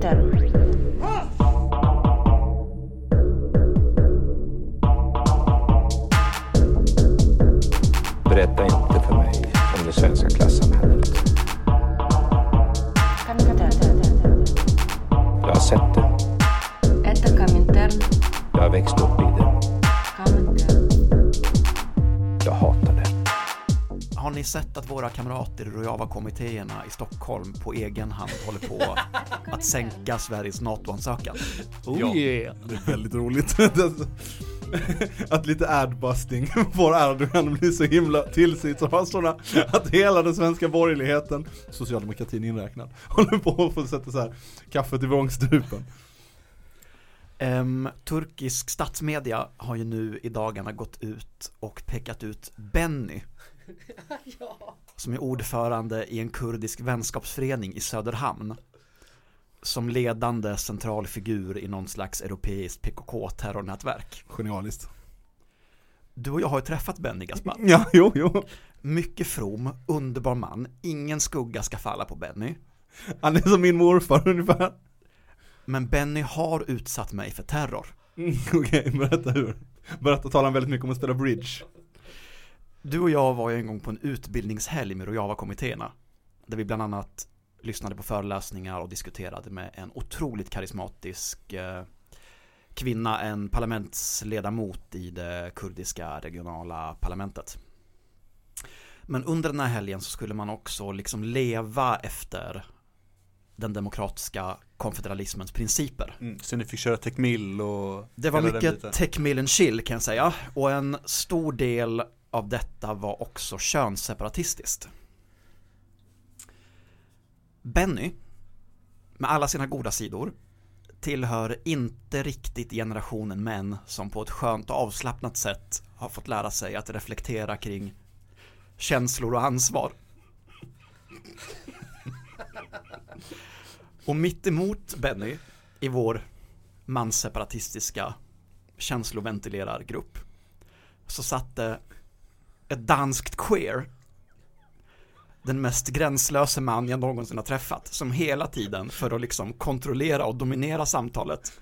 Komintern. Berätta inte för mig om det svenska klassamhället. Jag har sett det. Våra kamrater i Rojava-kommittéerna i Stockholm på egen hand håller på att sänka Sveriges NATO-ansökan? Oh Ja. yeah. Det är väldigt roligt. att lite adbusting får Erdogan att bli så himla till sig sådana att hela den svenska borgerligheten, socialdemokratin inräknad, håller på att få sätta så här kaffet i vrångstrupen. Ehm, turkisk statsmedia har ju nu i dagarna gått ut och pekat ut Benny som är ordförande i en kurdisk vänskapsförening i Söderhamn som ledande central figur i någon slags europeiskt PKK-terrornätverk. Genialiskt. Du och jag har ju träffat Benny Gaspar. Ja, jo, jo. Mycket from, underbar man, ingen skugga ska falla på Benny. Han är som min morfar ungefär. Men Benny har utsatt mig för terror. Mm, Okej, berätta hur. Berätta talar han väldigt mycket om att spela bridge. Du och jag var ju en gång på en utbildningshelg med Rojava-kommittéerna. Där vi bland annat lyssnade på föreläsningar och diskuterade med en otroligt karismatisk eh, kvinna, en parlamentsledamot i det kurdiska regionala parlamentet. Men under den här helgen så skulle man också liksom leva efter den demokratiska konfederalismens principer. Mm, så ni fick köra tekmill och Det var mycket biten. tech mill and chill kan jag säga och en stor del av detta var också könsseparatistiskt. Benny, med alla sina goda sidor, tillhör inte riktigt generationen män som på ett skönt och avslappnat sätt har fått lära sig att reflektera kring känslor och ansvar. Och mitt emot Benny i vår mansseparatistiska känsloventilerargrupp så satt det ett danskt queer den mest gränslöse man jag någonsin har träffat som hela tiden för att liksom kontrollera och dominera samtalet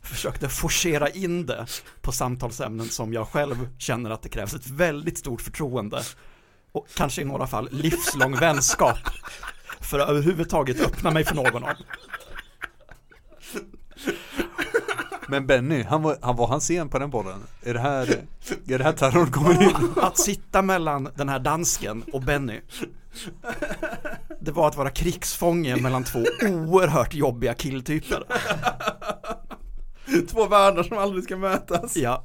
försökte forcera in det på samtalsämnen som jag själv känner att det krävs ett väldigt stort förtroende och kanske i några fall livslång vänskap för att överhuvudtaget öppna mig för någon av. Men Benny, han var, han var han sen på den bollen? Är det här, är det här terrorn kommer in? Att sitta mellan den här dansken och Benny Det var att vara krigsfånge mellan två oerhört jobbiga killtyper Två världar som aldrig ska mötas. Ja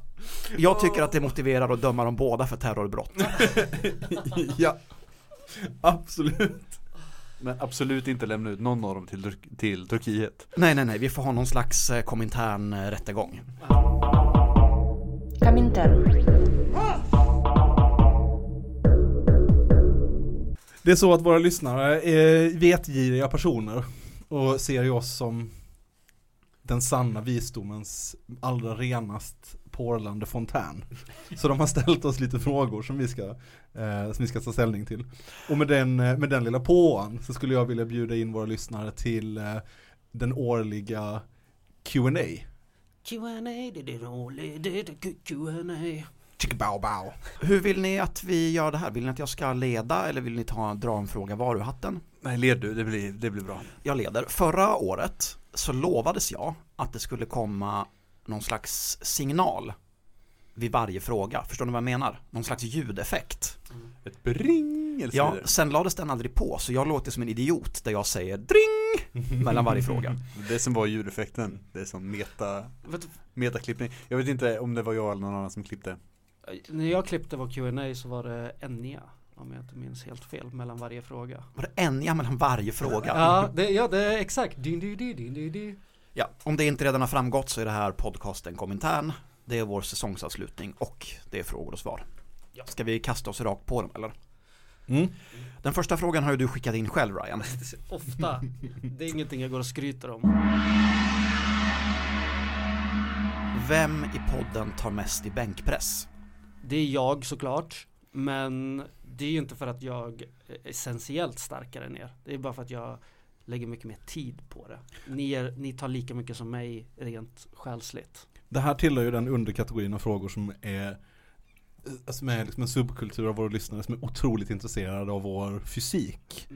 Jag tycker att det motiverar att döma dem båda för terrorbrott ja. Absolut. Men absolut inte lämna ut någon av dem till, Tur- till Turkiet. Nej nej nej, vi får ha någon slags eh, komintern eh, rättegång Komintern. Det är så att våra lyssnare är vetgiriga personer och ser ju oss som den sanna visdomens allra renast porlande fontän. Så de har ställt oss lite frågor som vi ska, eh, som vi ska ta ställning till. Och med den, eh, med den lilla påan så skulle jag vilja bjuda in våra lyssnare till eh, den årliga Q&A. Q&A, det är roligt, det är Q&A Bow bow. Hur vill ni att vi gör det här? Vill ni att jag ska leda eller vill ni ta, dra en fråga var ur hatten? Nej, led du, det blir, det blir bra. Jag leder. Förra året så lovades jag att det skulle komma någon slags signal vid varje fråga. Förstår ni vad jag menar? Någon slags ljudeffekt. Ett bring eller Ja, sen lades den aldrig på så jag låter som en idiot där jag säger dring mellan varje fråga. Det som var ljudeffekten, det är som meta, metaklippning. Jag vet inte om det var jag eller någon annan som klippte. När jag klippte var Q&A så var det Enya Om jag inte minns helt fel mellan varje fråga Var det en ja mellan varje fråga? Ja, det, ja, det är exakt din, din, din, din, din. Ja, om det inte redan har framgått så är det här podcasten Komintern. Det är vår säsongsavslutning och det är frågor och svar. Ska vi kasta oss rakt på dem eller? Mm. Den första frågan har ju du skickat in själv Ryan. Ofta Det är ingenting jag går och skryter om Vem i podden tar mest i bänkpress? Det är jag såklart Men det är ju inte för att jag är essentiellt starkare än er Det är bara för att jag lägger mycket mer tid på det. Ni, är, ni tar lika mycket som mig rent själsligt. Det här tillhör ju den underkategorin av frågor som är eh, som är liksom en subkultur av våra lyssnare som är otroligt intresserade av vår fysik.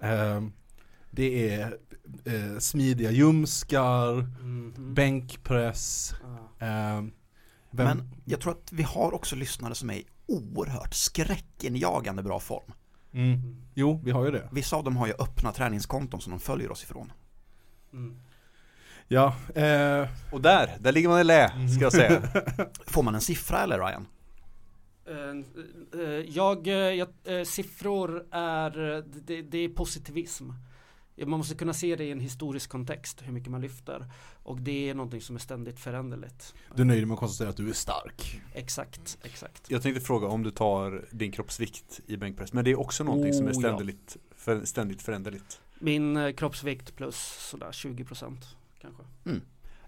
Eh, det är eh, smidiga ljumskar, Mhm. bänkpress. Ja. Eh, vem, Men jag tror att vi har också lyssnare som är i oerhört skräckinjagande bra form. Mm, jo, vi har ju det. Vissa av dem har ju öppna träningskonton som de följer oss ifrån. Mm. Ja, eh, Och där, där ligger man i lä, ska jag säga. Får man en siffra eller Ryan? Eh, eh, jag, eh, jag, siffror är, det, det är positivism. Man måste kunna se det i en historisk kontext, hur mycket man lyfter. Och det är någonting som är ständigt föränderligt. du nöjer dig med att konstatera att du är stark. Exakt, exakt. Jag tänkte fråga om du tar din kroppsvikt i bänkpress, men det är också någonting som är Oh, ja. ständigt, för, ständigt föränderligt. Min eh, kroppsvikt plus sådär 20% kanske.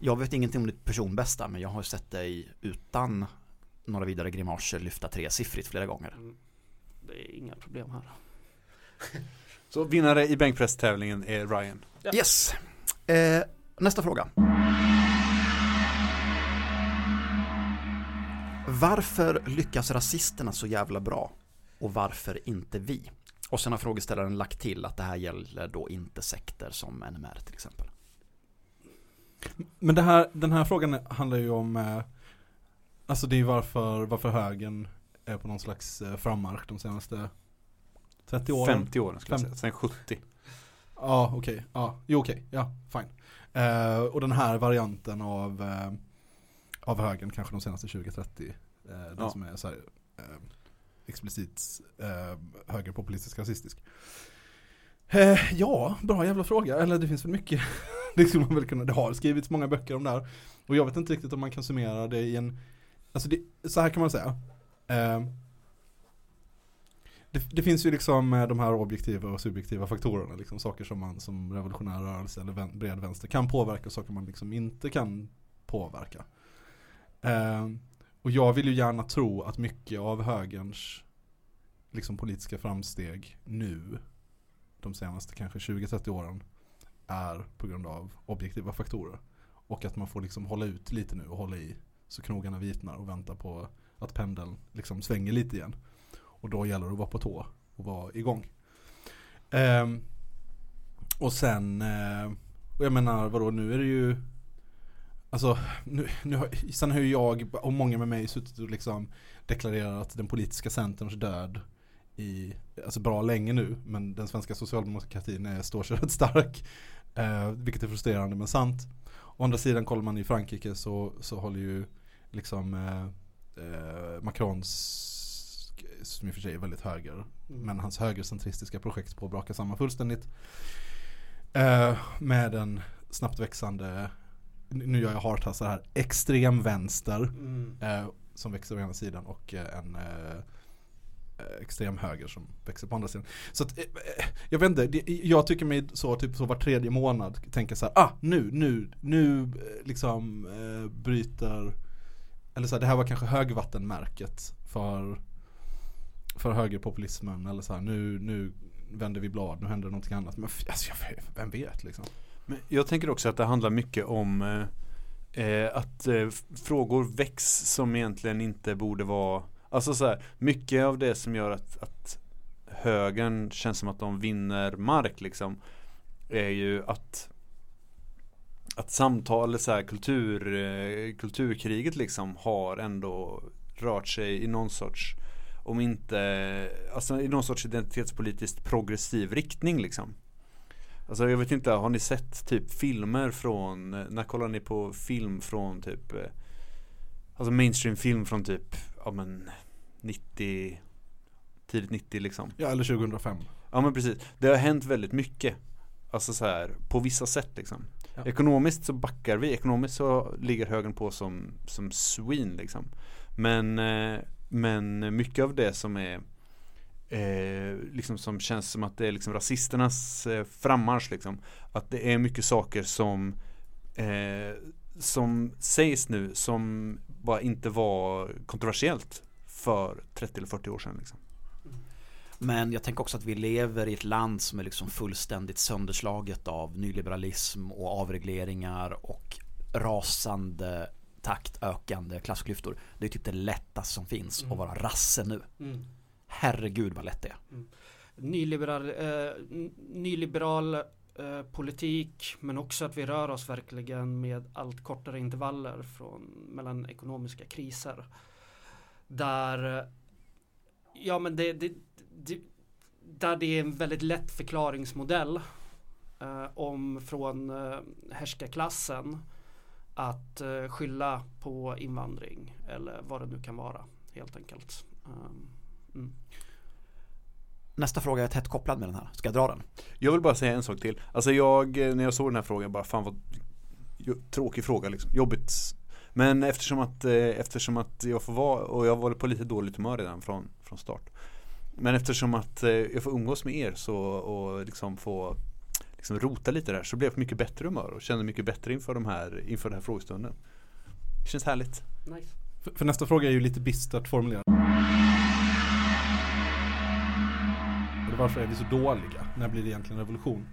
Jag vet ingenting om ditt personbästa men jag har sett dig utan några vidare grimaser lyfta tresiffrigt flera gånger. Mm. Det är inga problem här. Så vinnare i bänkpresstävlingen är Ryan. Ja. Yes! Eh, nästa fråga. Varför lyckas rasisterna så jävla bra? Och varför inte vi? Och sen har frågeställaren lagt till att det här gäller då inte sekter som NMR till exempel. Men det här, den här frågan handlar ju om eh, Alltså det är varför, varför högern är på någon slags eh, frammarsch de senaste 30 åren 50 år skulle jag säga, sen 70. Ja okej, ja, jo okej, ja fine. Eh, Och den här varianten av eh, Av högern kanske de senaste 20-30 eh, Den Ja. som är så här, eh, Explicit eh, högerpopulistisk rasistisk. Eh, Ja, bra jävla fråga, eller det finns väl mycket Det skulle man väl kunna, det har skrivits många böcker om det här. Och jag vet inte riktigt om man kan summera det i en Alltså det, så här kan man säga. Eh, det, det finns ju liksom eh, de här objektiva och subjektiva faktorerna, liksom saker som man som revolutionär rörelse eller vän, bred vänster kan påverka och saker man liksom inte kan påverka. Eh, och jag vill ju gärna tro att mycket av högerns liksom politiska framsteg nu, de senaste kanske 20-30 åren, är på grund av objektiva faktorer. Och att man får liksom hålla ut lite nu och hålla i så knogarna vitnar och vänta på att pendeln liksom svänger lite igen. Och då gäller det att vara på tå och vara igång. Eh, och sen, eh, och jag menar vadå nu är det ju Alltså, nu, nu har, sen har ju jag och många med mig suttit och liksom deklarerat den politiska centerns död i, alltså bra länge nu, men den svenska socialdemokratin är, står sig rätt stark. Eh, vilket är frustrerande men sant. Å andra sidan kollar man i Frankrike så, så håller ju liksom eh, eh, Macrons, som i och för sig är väldigt höger, Mm. men hans högercentristiska projekt på samman fullständigt. Eh, med en snabbt växande, nu gör jag hartassar här, extrem vänster Mm. eh, som växer å ena sidan och eh, en eh, eh, extrem höger som växer på andra sidan. Så att, eh, jag vet inte, det, jag tycker mig så typ så var tredje månad tänka så här, ah nu, nu, nu liksom eh, bryter, eller så här, det här var kanske högvattenmärket för för högerpopulismen eller så här, nu, nu vänder vi blad, nu händer någonting annat. Men alltså, jag, vem vet liksom. Men jag tänker också att det handlar mycket om eh, eh att eh, frågor väcks som egentligen inte borde vara Alltså så här, mycket av det som gör att, att högern känns som att de vinner mark liksom är ju att att samtal, så här, kultur, eh, kulturkriget liksom har ändå rört sig i någon sorts om inte, alltså i någon sorts identitetspolitiskt progressiv riktning liksom. Alltså jag vet inte, har ni sett typ filmer från, när kollar ni på film från typ eh, Alltså mainstream film från typ, ja men 90 Tidigt 90 liksom Ja, eller 2005. Ja men precis, det har hänt väldigt mycket Alltså så här, på vissa sätt liksom Ja. Ekonomiskt så backar vi, ekonomiskt så ligger högern på som, som swin liksom Men, eh, men mycket av det som är eh, liksom som känns som att det är liksom rasisternas eh, frammarsch liksom Att det är mycket saker som eh, som sägs nu som bara inte var kontroversiellt för 30 eller 40 år sedan liksom. Men jag tänker också att vi lever i ett land som är liksom fullständigt sönderslaget av nyliberalism och avregleringar och rasande takt ökande klassklyftor. Det är typ det lättaste som finns Mm. att vara rasse nu. Mm. Herregud vad lätt det är. Nyliberal, eh, nyliberal eh, politik men också att vi rör oss verkligen med allt kortare intervaller från, mellan ekonomiska kriser. Där, eh, ja men det, det, det, där det är en väldigt lätt förklaringsmodell eh, om från eh, härskarklassen att eh, skylla på invandring eller vad det nu kan vara helt enkelt. Um, mm. Nästa fråga är tätt kopplad med den här. Ska jag dra den? Jag vill bara säga en sak till. Alltså jag, eh, när jag såg den här frågan, bara fan vad tråkig fråga liksom. Jobbigt. Men eftersom att, eh, eftersom att jag får vara, och jag var på lite dåligt humör redan från, från start. Men eftersom att jag får umgås med er så, och liksom få liksom rota lite där så blev jag på mycket bättre humör och kände mycket bättre inför, de här, inför den här frågestunden. Det känns härligt. Nice. För, för nästa fråga är ju lite bistert formulerad. Varför är vi så dåliga? När blir det egentligen revolution?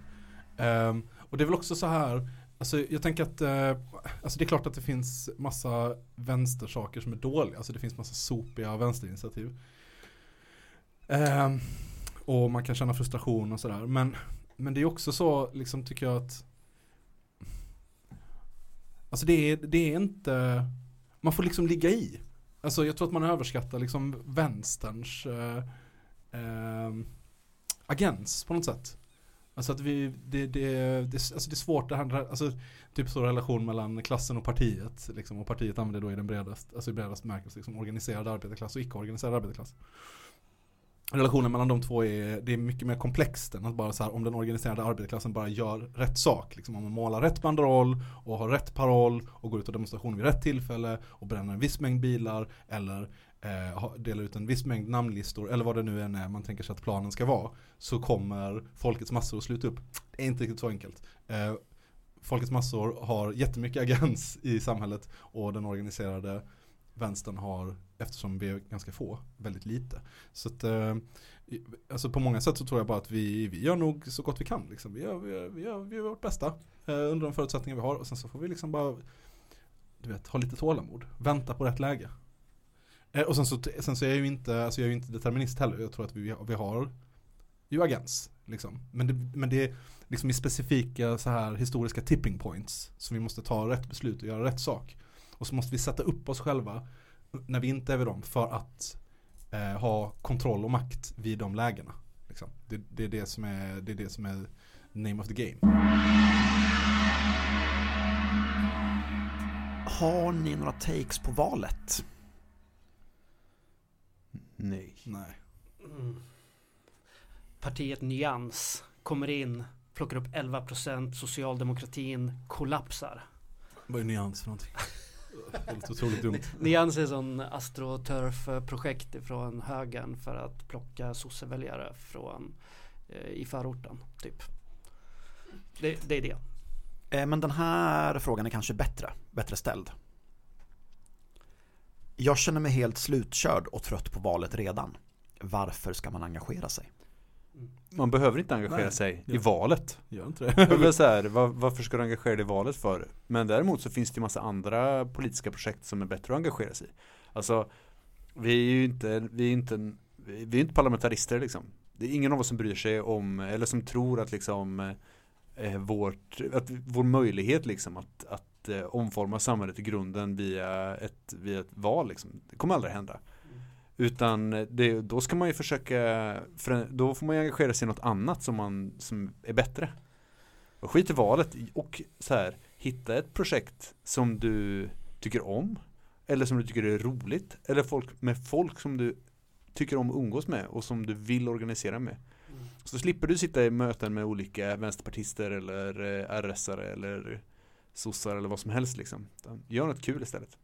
Ehm, och det är väl också så här, alltså jag tänker att, eh, alltså det är klart att det finns massa vänstersaker som är dåliga, alltså det finns massa sopiga vänsterinitiativ. Ehm, och man kan känna frustration och sådär, men, men det är också så, liksom tycker jag att Alltså det är, det är inte man får liksom ligga i. Alltså jag tror att man överskattar liksom vänsterns eh, eh, agens på något sätt. Alltså att vi, det, det, det, alltså det är svårt det här, alltså typ så relation mellan klassen och partiet. Liksom, och partiet använder då i den bredaste, alltså i bredaste bemärkelse liksom organiserad arbetarklass och icke-organiserad arbetarklass. Relationen mellan de två är, det är mycket mer komplext än att bara så här, om den organiserade arbetarklassen bara gör rätt sak. Liksom om man målar rätt banderoll och har rätt paroll och går ut och demonstrationer vid rätt tillfälle och bränner en viss mängd bilar eller eh, delar ut en viss mängd namnlistor eller vad det nu än är man tänker sig att planen ska vara så kommer folkets massor att sluta upp. Det är inte riktigt så enkelt. Eh, folkets massor har jättemycket agens i samhället och den organiserade vänstern har, eftersom vi är ganska få, väldigt lite. Så att, eh, alltså på många sätt så tror jag bara att vi, vi gör nog så gott vi kan. Liksom. Vi, gör, vi, gör, vi, gör, vi gör vårt bästa eh, under de förutsättningar vi har och sen så får vi liksom bara du vet, ha lite tålamod. Vänta på rätt läge. Eh, och sen så, sen så är jag ju inte, alltså jag är ju inte determinist heller. Jag tror att vi, vi har ju agens. Liksom. Men, det, men det är liksom i specifika så här historiska tipping points som vi måste ta rätt beslut och göra rätt sak. Och så måste vi sätta upp oss själva när vi inte är vid dem för att eh, ha kontroll och makt vid de lägena. Liksom. Det, det, är det, som är, det är det som är name of the game. Har ni några takes på valet? Nej. Nej. Mm. Partiet Nyans kommer in, plockar upp 11%, socialdemokratin kollapsar. Vad är nyans för någonting? Det låter otroligt dumt. Nyans är sån astroturf-projekt ifrån högern för att plocka sosseväljare från eh, i förorten, typ. Det, det är det. Eh, Men den här frågan är kanske bättre, bättre ställd. Jag känner mig helt slutkörd och trött på valet redan. Varför ska man engagera sig? Man behöver inte engagera Nej. sig i Ja. valet. Gör inte Det så här, var, varför ska du engagera dig i valet för? Men däremot så finns det ju massa andra politiska projekt som är bättre att engagera sig i. Alltså, vi är ju inte, vi är inte, vi är inte parlamentarister liksom. Det är ingen av oss som bryr sig om, eller som tror att liksom eh, vårt, att vår möjlighet liksom att, att eh, omforma samhället i grunden via ett, via ett val liksom. Det kommer aldrig hända. Utan det, då ska man ju försöka, för, då får man ju engagera sig i något annat som, man, som är bättre. Och skit i valet och så här, hitta ett projekt som du tycker om. Eller som du tycker är roligt. Eller folk, med folk som du tycker om att umgås med och som du vill organisera med. Mm. Så slipper du sitta i möten med olika vänsterpartister eller eh, RS-are eller sossar eller vad som helst liksom. Gör något kul istället.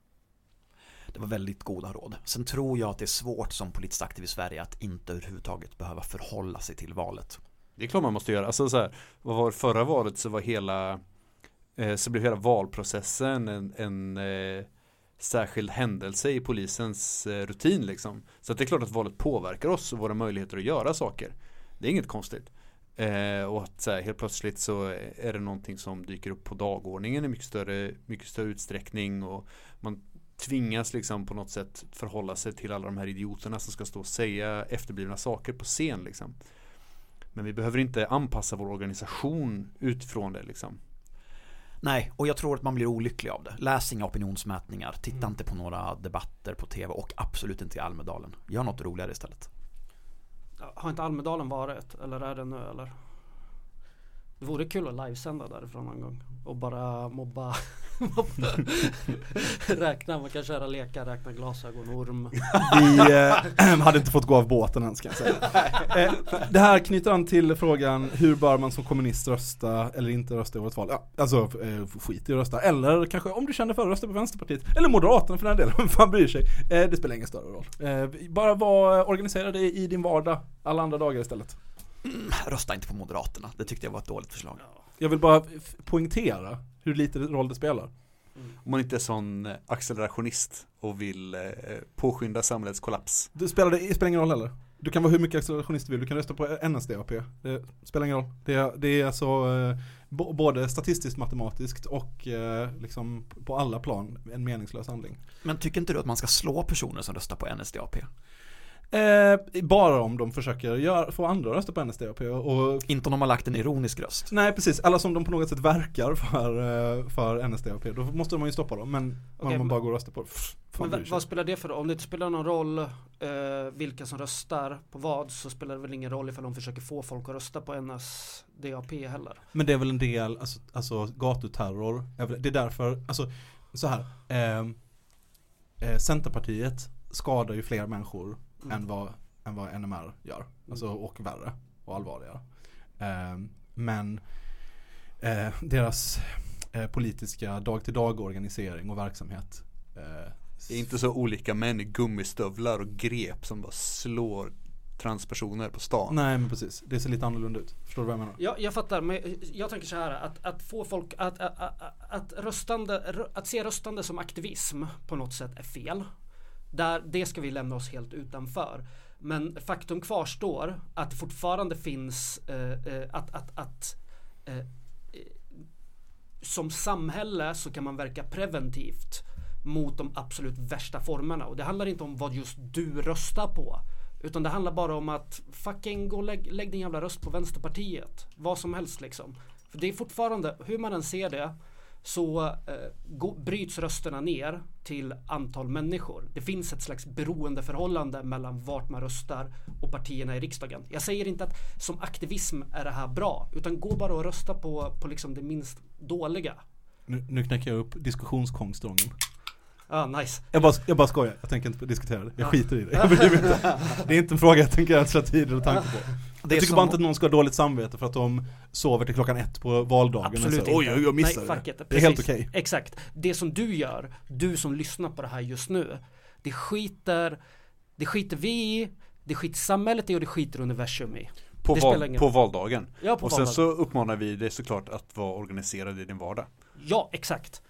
Det var väldigt goda råd. Sen tror jag att det är svårt som politiskt aktiv i Sverige att inte överhuvudtaget behöva förhålla sig till valet. Det är klart man måste göra. Alltså så här, vad var förra valet så var hela eh, så blev hela valprocessen en, en, eh, särskild händelse i polisens eh, rutin liksom. Så att det är klart att valet påverkar oss och våra möjligheter att göra saker. Det är inget konstigt. Eh, och att så här, helt plötsligt så är det någonting som dyker upp på dagordningen i mycket större, mycket större utsträckning och man tvingas liksom på något sätt förhålla sig till alla de här idioterna som ska stå och säga efterblivna saker på scen liksom. Men vi behöver inte anpassa vår organisation utifrån det liksom. Nej, och jag tror att man blir olycklig av det. Läs inga opinionsmätningar, titta Mm. inte på några debatter på tv och absolut inte i Almedalen. Gör något roligare istället. Har inte Almedalen varit? Eller är det nu eller? Det vore kul att livesända därifrån någon gång och bara mobba. Räkna, man kan köra lekar, räkna glasögon, orm Vi eh, hade inte fått gå av båten än ska jag säga. Eh, det här knyter an till frågan hur bör man som kommunist rösta eller inte rösta i årets val? Ja, alltså eh, skit i att rösta. Eller kanske om du känner för att rösta på Vänsterpartiet. Eller Moderaterna för den delen, vem fan bryr sig? Eh, det spelar ingen större roll. Eh, bara var organiserad i, i din vardag alla andra dagar istället. Rösta inte på Moderaterna, det tyckte jag var ett dåligt förslag. Jag vill bara poängtera hur lite roll det spelar. Om man inte är sån eh, accelerationist och vill eh, påskynda samhällets kollaps. Det spelar, det spelar ingen roll heller. Du kan vara hur mycket accelerationist du vill, du kan rösta på NSDAP. Det spelar ingen roll. Det är, det är alltså eh, både statistiskt matematiskt och eh, liksom på alla plan en meningslös handling. Men tycker inte du att man ska slå personer som röstar på NSDAP? Eh, bara om de försöker göra, få andra att rösta på NSDAP och Inte om de har lagt en ironisk röst. Nej precis, alla som de på något sätt verkar för, eh, för NSDAP, då måste man ju stoppa dem. Men om Okej, man bara går och röstar på pff, Men vad, vad spelar det för roll? Om det inte spelar någon roll eh, vilka som röstar på vad så spelar det väl ingen roll ifall de försöker få folk att rösta på NSDAP heller. Men det är väl en del, alltså, alltså gatuterror, det är därför, alltså så här, ehm, eh, Centerpartiet skadar ju fler människor Mm. än, vad, än vad NMR gör, alltså och värre och allvarligare. Ehm, men eh, deras eh, politiska dag-till-dag organisering och verksamhet eh, Det är inte så olika män i gummistövlar och grep som bara slår transpersoner på stan. Nej men precis, det ser lite annorlunda ut. Förstår du vad jag menar? Jag, jag fattar, men jag tänker så här att, att få folk att, att, att, att, röstande, rö- att se röstande som aktivism på något sätt är fel. Där, det ska vi lämna oss helt utanför. Men faktum kvarstår att det fortfarande finns eh, eh, att, att, att eh, eh, som samhälle så kan man verka preventivt mot de absolut värsta formerna. Och det handlar inte om vad just du röstar på utan det handlar bara om att fucking gå och lägg, lägg din jävla röst på Vänsterpartiet. Vad som helst liksom. För det är fortfarande, hur man än ser det så eh, bryts rösterna ner till antal människor. Det finns ett slags beroendeförhållande mellan vart man röstar och partierna i riksdagen. Jag säger inte att som aktivism är det här bra, utan gå bara och rösta på, på liksom det minst dåliga. Nu, nu knäcker jag upp diskussionskonstången. Ah, nice. Jag bara, jag bara skojar, jag tänker inte diskutera det. Jag Ja. skiter i det. Det är inte en fråga jag tänker ödsla tid eller tanke på. Jag tycker som- bara inte att någon ska ha dåligt samvete för att de sover till klockan ett på valdagen. Absolut och så, Oj, inte. jag missade Nej, fuck det. it. Det är helt okej. Exakt. Det som du gör, du som lyssnar på det här just nu, det skiter, det skiter vi i, det skiter samhället i och det skiter universum i. På, val, på valdagen. Ja, på och sen valdagen. så uppmanar vi dig såklart att vara organiserad i din vardag. Ja, exakt.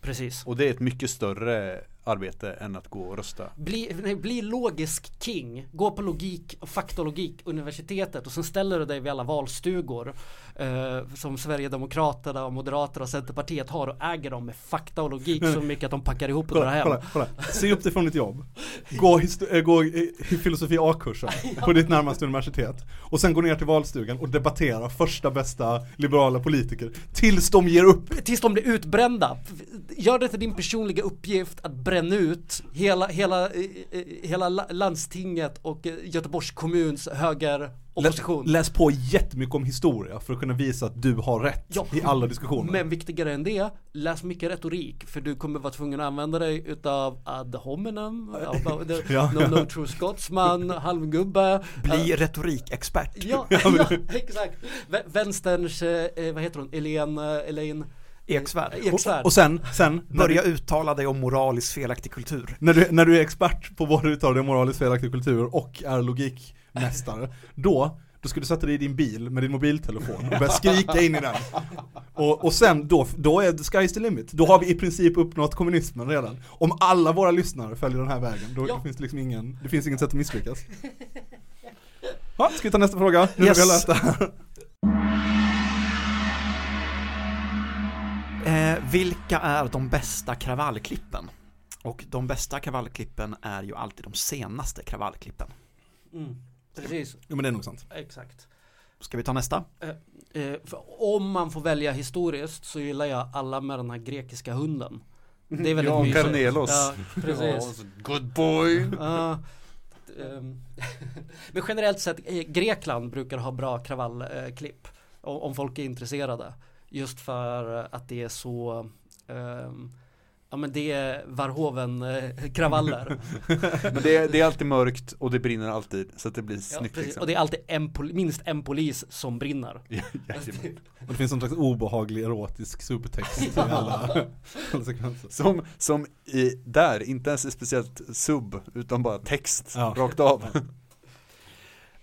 Precis. Och det är ett mycket större arbete än att gå och rösta. Bli, nej, bli logisk king, gå på logik och faktologik universitetet och sen ställer du dig vid alla valstugor eh, som Sverigedemokraterna och Moderaterna och Centerpartiet har och äger dem med fakta och logik så mycket att de packar ihop och drar Kolla, hem. kolla, kolla. Se upp dig från ditt jobb. Gå, äh, gå filosofi A-kursen på ditt närmaste universitet. Och sen gå ner till valstugan och debattera första bästa liberala politiker. Tills de ger upp. Tills de blir utbrända. Gör det till din personliga uppgift att bränna ut hela, hela, eh, eh, hela la- landstinget och eh, Göteborgs kommuns högeropposition. Läs, läs på jättemycket om historia för att kunna visa att du har rätt Ja. i alla diskussioner. Men viktigare än det, läs mycket retorik för du kommer vara tvungen att använda dig utav ad hominem, Ja. no, no true scotsman, halmgubbe Bli retorikexpert. Ja, ja exakt. Vä- Vänsterns, eh, vad heter hon, Elaine, Elaine Eksvärd. Eksvärd. Och, och sen, sen när, Börja du, uttala dig om moraliskt felaktig kultur. när, du, när du är expert på både uttala dig moraliskt felaktig kultur och är logikmästare, då då ska du sätta dig i din bil med din mobiltelefon och börja skrika in i den. Och, och sen då, då är sky's the limit. Då har vi i princip uppnått kommunismen redan. Om alla våra lyssnare följer den här vägen, då Ja. finns det liksom ingen, det finns inget sätt att misslyckas. Ja, ska vi ta nästa fråga? Nu Yes. har vi läst det här. Eh, vilka är de bästa kravallklippen? Och de bästa kravallklippen är ju alltid de senaste kravallklippen. Mm. Precis, Jo men det är nog sant. exakt. Ska vi ta nästa? Eh, för om man får välja historiskt så gillar jag alla med den här grekiska hunden. Det är väldigt Jan mysigt. Carnelos. Ja, precis. Ja, good boy. Ja, ehm, men generellt sett, eh, Grekland brukar ha bra kravallklipp. Om om folk är intresserade. Just för eh, att det är så ehm, Ja men det är Varhoven-kravaller. Men det är, det är alltid mörkt och det brinner alltid så att det blir ja, snyggt liksom. Och det är alltid en, minst en polis som brinner. Jajamän. Och det finns någon slags obehaglig erotisk subtext i alla, alla sekvenser. Som, som i, där, inte ens är speciellt sub, utan bara text, Ja. rakt av.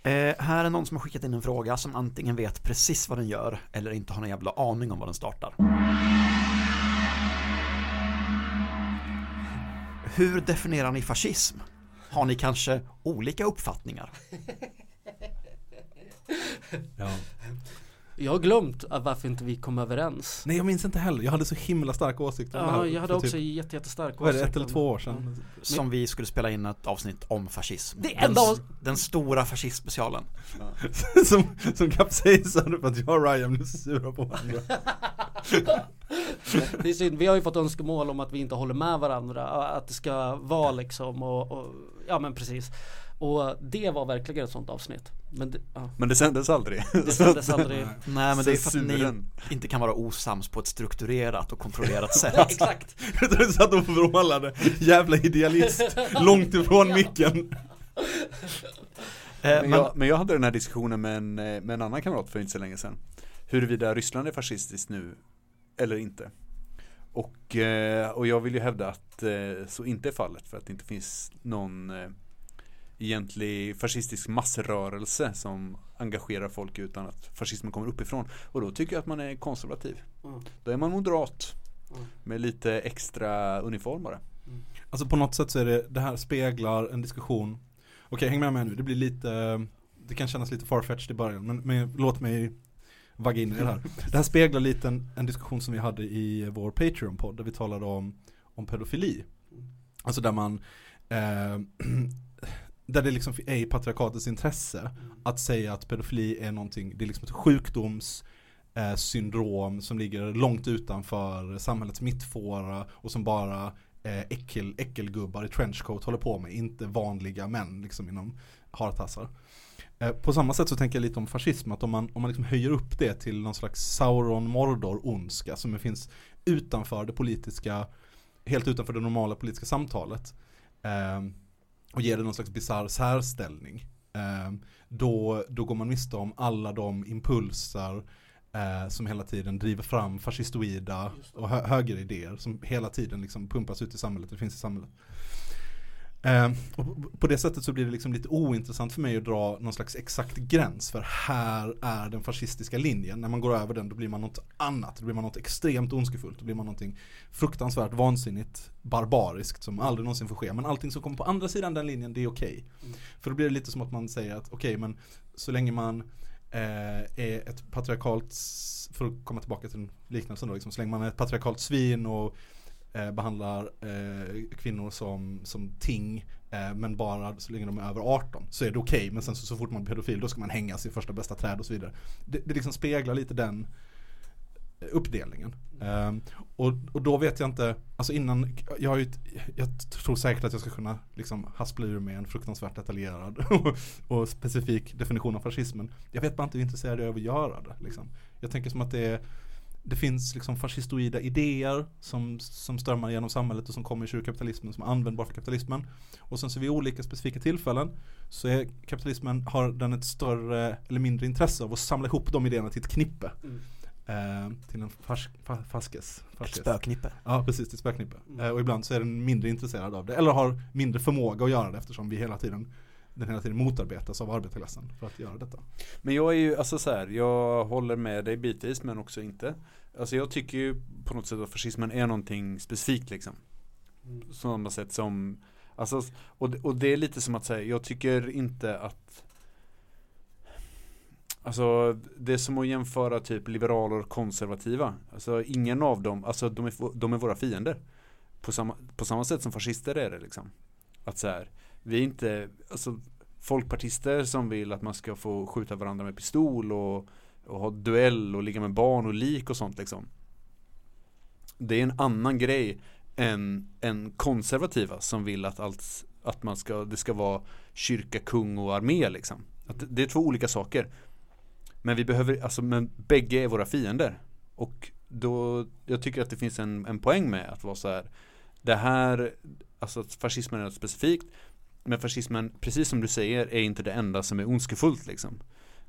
Eh, här är någon som har skickat in en fråga som antingen vet precis vad den gör eller inte har någon jävla aning om vad den startar. Hur definierar ni fascism? Har ni kanske olika uppfattningar? Ja. Jag har glömt varför inte vi kom överens. Nej jag minns inte heller, jag hade så himla starka åsikter om det Ja, här jag hade också typ, jätte, jättestark vad är det, ett eller två år sedan? Som vi skulle spela in ett avsnitt om fascism. Det den, enda den stora fascistspecialen. som, som kapsejsade för att jag och Ryan blev sura på varandra. Det är synd, vi har ju fått önskemål om att vi inte håller med varandra, att det ska vara liksom och, och ja men precis. Och det var verkligen ett sånt avsnitt. Men det, ja, Men det sändes aldrig. det sändes aldrig. Nej men det är för att ni inte kan vara osams på ett strukturerat och kontrollerat sätt. Exakt. Du satt och vrålade, jävla idealist, långt ifrån micken. Eh, Men jag, men jag hade den här diskussionen med en, eh, med en annan kamrat för inte så länge sedan. Huruvida Ryssland är fascistiskt nu eller inte. Och, eh, och jag vill ju hävda att så inte är fallet för att det inte finns någon egentlig fascistisk massrörelse som engagerar folk utan att fascismen kommer uppifrån. Och då tycker jag att man är konservativ. Mm. Då är man moderat. Mm. Med lite extra uniform bara. Alltså på något sätt så är det, det här speglar en diskussion Okej, häng med mig nu, det blir lite Det kan kännas lite farfetched i början men, men låt mig vagga in i det här Det här speglar lite en, en diskussion som vi hade i vår Patreon-podd där vi talade om, om pedofili Alltså där man eh, där det liksom är i patriarkatets intresse Att säga att pedofili är någonting, det är liksom ett sjukdoms eh, syndrom som ligger långt utanför samhällets mittfåra och som bara eh, äckel, äckelgubbar i trenchcoat håller på med, inte vanliga män liksom inom hartassar. Eh, på samma sätt så tänker jag lite om fascism, att om man, om man liksom höjer upp det till någon slags Sauron Mordor ondska som finns utanför det politiska, helt utanför det normala politiska samtalet eh, och ger det någon slags bisarr särställning. Eh, då, då går man miste om alla de impulser eh, som hela tiden driver fram fascistoida och hö högeridéer som hela tiden liksom pumpas ut i samhället, det finns i samhället. Eh, på det sättet så blir det liksom lite ointressant för mig att dra någon slags exakt gräns för här är den fascistiska linjen. När man går över den då blir man något annat, då blir man något extremt ondskefullt, då blir man någonting fruktansvärt vansinnigt barbariskt som aldrig någonsin får ske. Men allting som kommer på andra sidan den linjen det är okej. För då blir det lite som att man säger att okej men så länge man eh, är ett patriarkalt, för att komma tillbaka till liknelsen då, liksom, så länge man är ett patriarkalt svin och eh, behandlar eh, kvinnor som, som ting eh, men bara så länge de är över 18 så är det okej men sen så, så fort man är pedofil då ska man hängas i första bästa träd och så vidare. Det, det liksom speglar lite den eh, uppdelningen. Ehm, och, och då vet jag inte, alltså innan, jag, har ju, jag tror säkert att jag ska kunna liksom haspla ur med en fruktansvärt detaljerad och, och specifik definition av fascismen. Jag vet bara inte hur intresserad jag är av att göra det. Liksom. Jag tänker som att det är det finns liksom fascistoida idéer som, som strömmar genom samhället och som kommer ur kapitalismen som är användbar för kapitalismen. Och sen så vid olika specifika tillfällen så är kapitalismen, har den ett större eller mindre intresse av att samla ihop de idéerna till ett knippe. Mm. Eh, till en fars, fa, faskes. Ett faskes. spöknippe. Ja, precis, till spöknippe. Mm. Eh, och ibland så är den mindre intresserad av det. Eller har mindre förmåga att göra det eftersom vi hela tiden den hela tiden motarbetas av arbetarklassen för att göra detta. Men jag är ju, alltså så här, jag håller med dig bitvis men också inte. Alltså jag tycker ju på något sätt att fascismen är någonting specifikt liksom. Mm. Samma sätt som, alltså, och, det- och det är lite som att säga, jag tycker inte att Alltså det är som att jämföra typ liberaler och konservativa. Alltså ingen av dem, alltså de är, de är våra fiender. På samma, på samma sätt som fascister är det liksom. Att så här, vi är inte, alltså folkpartister som vill att man ska få skjuta varandra med pistol och, och ha duell och ligga med barn och lik och sånt liksom. Det är en annan grej än, än konservativa som vill att allt, att man ska, det ska vara kyrka, kung och armé liksom. Att det, är två olika saker. Men vi behöver, alltså men bägge är våra fiender. Och då, jag tycker att det finns en, en poäng med att vara så här. Det här, alltså att fascismen är något specifikt. Men fascismen, precis som du säger, är inte det enda som är ondskefullt liksom.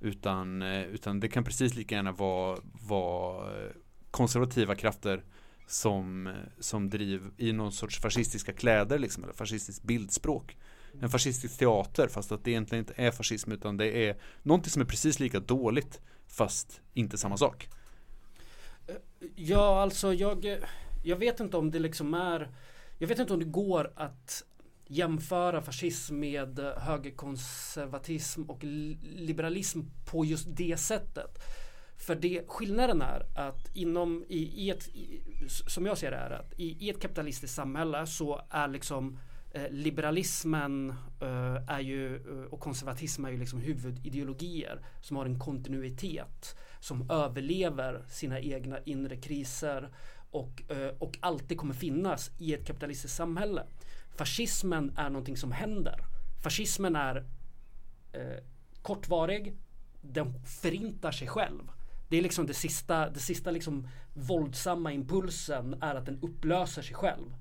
Utan, eh, utan det kan precis lika gärna vara, vara eh, konservativa krafter som, eh, som driv i någon sorts fascistiska kläder liksom, eller fascistiskt bildspråk. En fascistisk teater fast att det egentligen inte är fascism utan det är någonting som är precis lika dåligt fast inte samma sak. Ja, alltså jag, jag vet inte om det liksom är Jag vet inte om det går att jämföra fascism med högerkonservatism och liberalism på just det sättet. För det, skillnaden är att inom, i, i ett, i, som jag ser det är att i, i ett kapitalistiskt samhälle så är liksom eh, liberalismen eh, är ju, eh, och konservatism är ju liksom huvudideologier som har en kontinuitet som överlever sina egna inre kriser och, eh, och alltid kommer finnas i ett kapitalistiskt samhälle. Fascismen är någonting som händer. Fascismen är eh, kortvarig, den förintar sig själv. Det är liksom det sista, det sista liksom våldsamma impulsen är att den upplöser sig själv.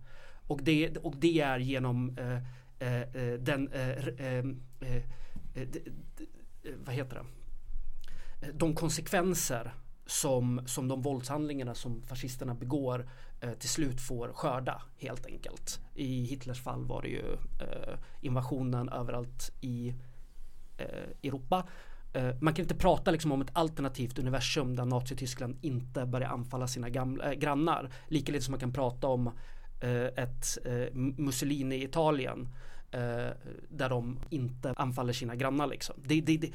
Och det, och det är genom eh, eh, eh den, eh, eh, eh, eh, vad heter det? De konsekvenser som, som de våldshandlingarna som fascisterna begår eh, Eh, till slut får skörda helt enkelt. I Hitlers fall var det ju eh, invasionen överallt i eh, Europa. Eh, man kan inte prata liksom om ett alternativt universum där Nazityskland inte börjar anfalla sina gamla, eh, grannar. Lika lite som man kan prata om eh, ett eh, Mussolini i Italien eh, där de inte anfaller sina grannar liksom. Det, det, det,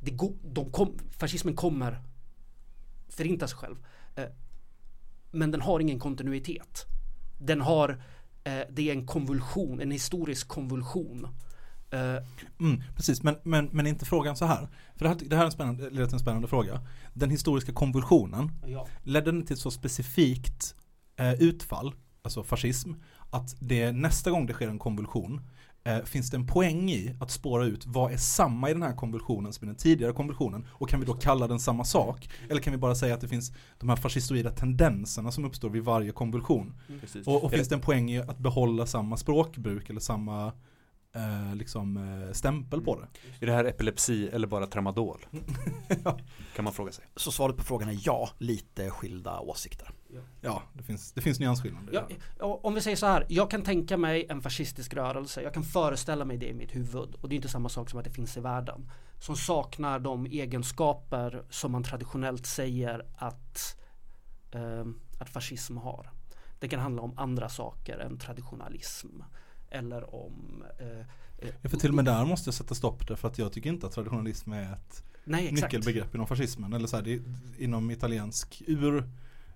det de kom, fascismen kommer förinta sig själv. Eh, men den har ingen kontinuitet. Den har, eh, det är en konvulsion, en historisk konvulsion. Eh, Mm, precis, men, men, men inte frågan så här. För det här, det här är en spännande, leder till en spännande fråga. Den historiska konvulsionen, ja. ledde den till ett så specifikt eh, utfall, alltså fascism, att det nästa gång det sker en konvulsion eh, finns det en poäng i att spåra ut vad är samma i den här konvulsionen som i den tidigare konvulsionen och kan vi då kalla den samma sak? Eller kan vi bara säga att det finns de här fascistoida tendenserna som uppstår vid varje konvulsion? Precis. Och, och finns det en poäng i att behålla samma språkbruk eller samma eh, liksom, eh, stämpel på det? Är det här epilepsi eller bara tramadol? Kan man fråga sig. Så svaret på frågan är ja, lite skilda åsikter. Ja, det finns, det finns nyansskillnader. Ja, om vi säger så här, jag kan tänka mig en fascistisk rörelse, jag kan föreställa mig det i mitt huvud och det är inte samma sak som att det finns i världen. Som saknar de egenskaper som man traditionellt säger att, eh, att fascism har. Det kan handla om andra saker än traditionalism. Eller om... Eh, eh, Ja, för till och med där måste jag sätta stopp där för att jag tycker inte att traditionalism är ett Nej, nyckelbegrepp inom fascismen. Eller så här, det, inom italiensk ur,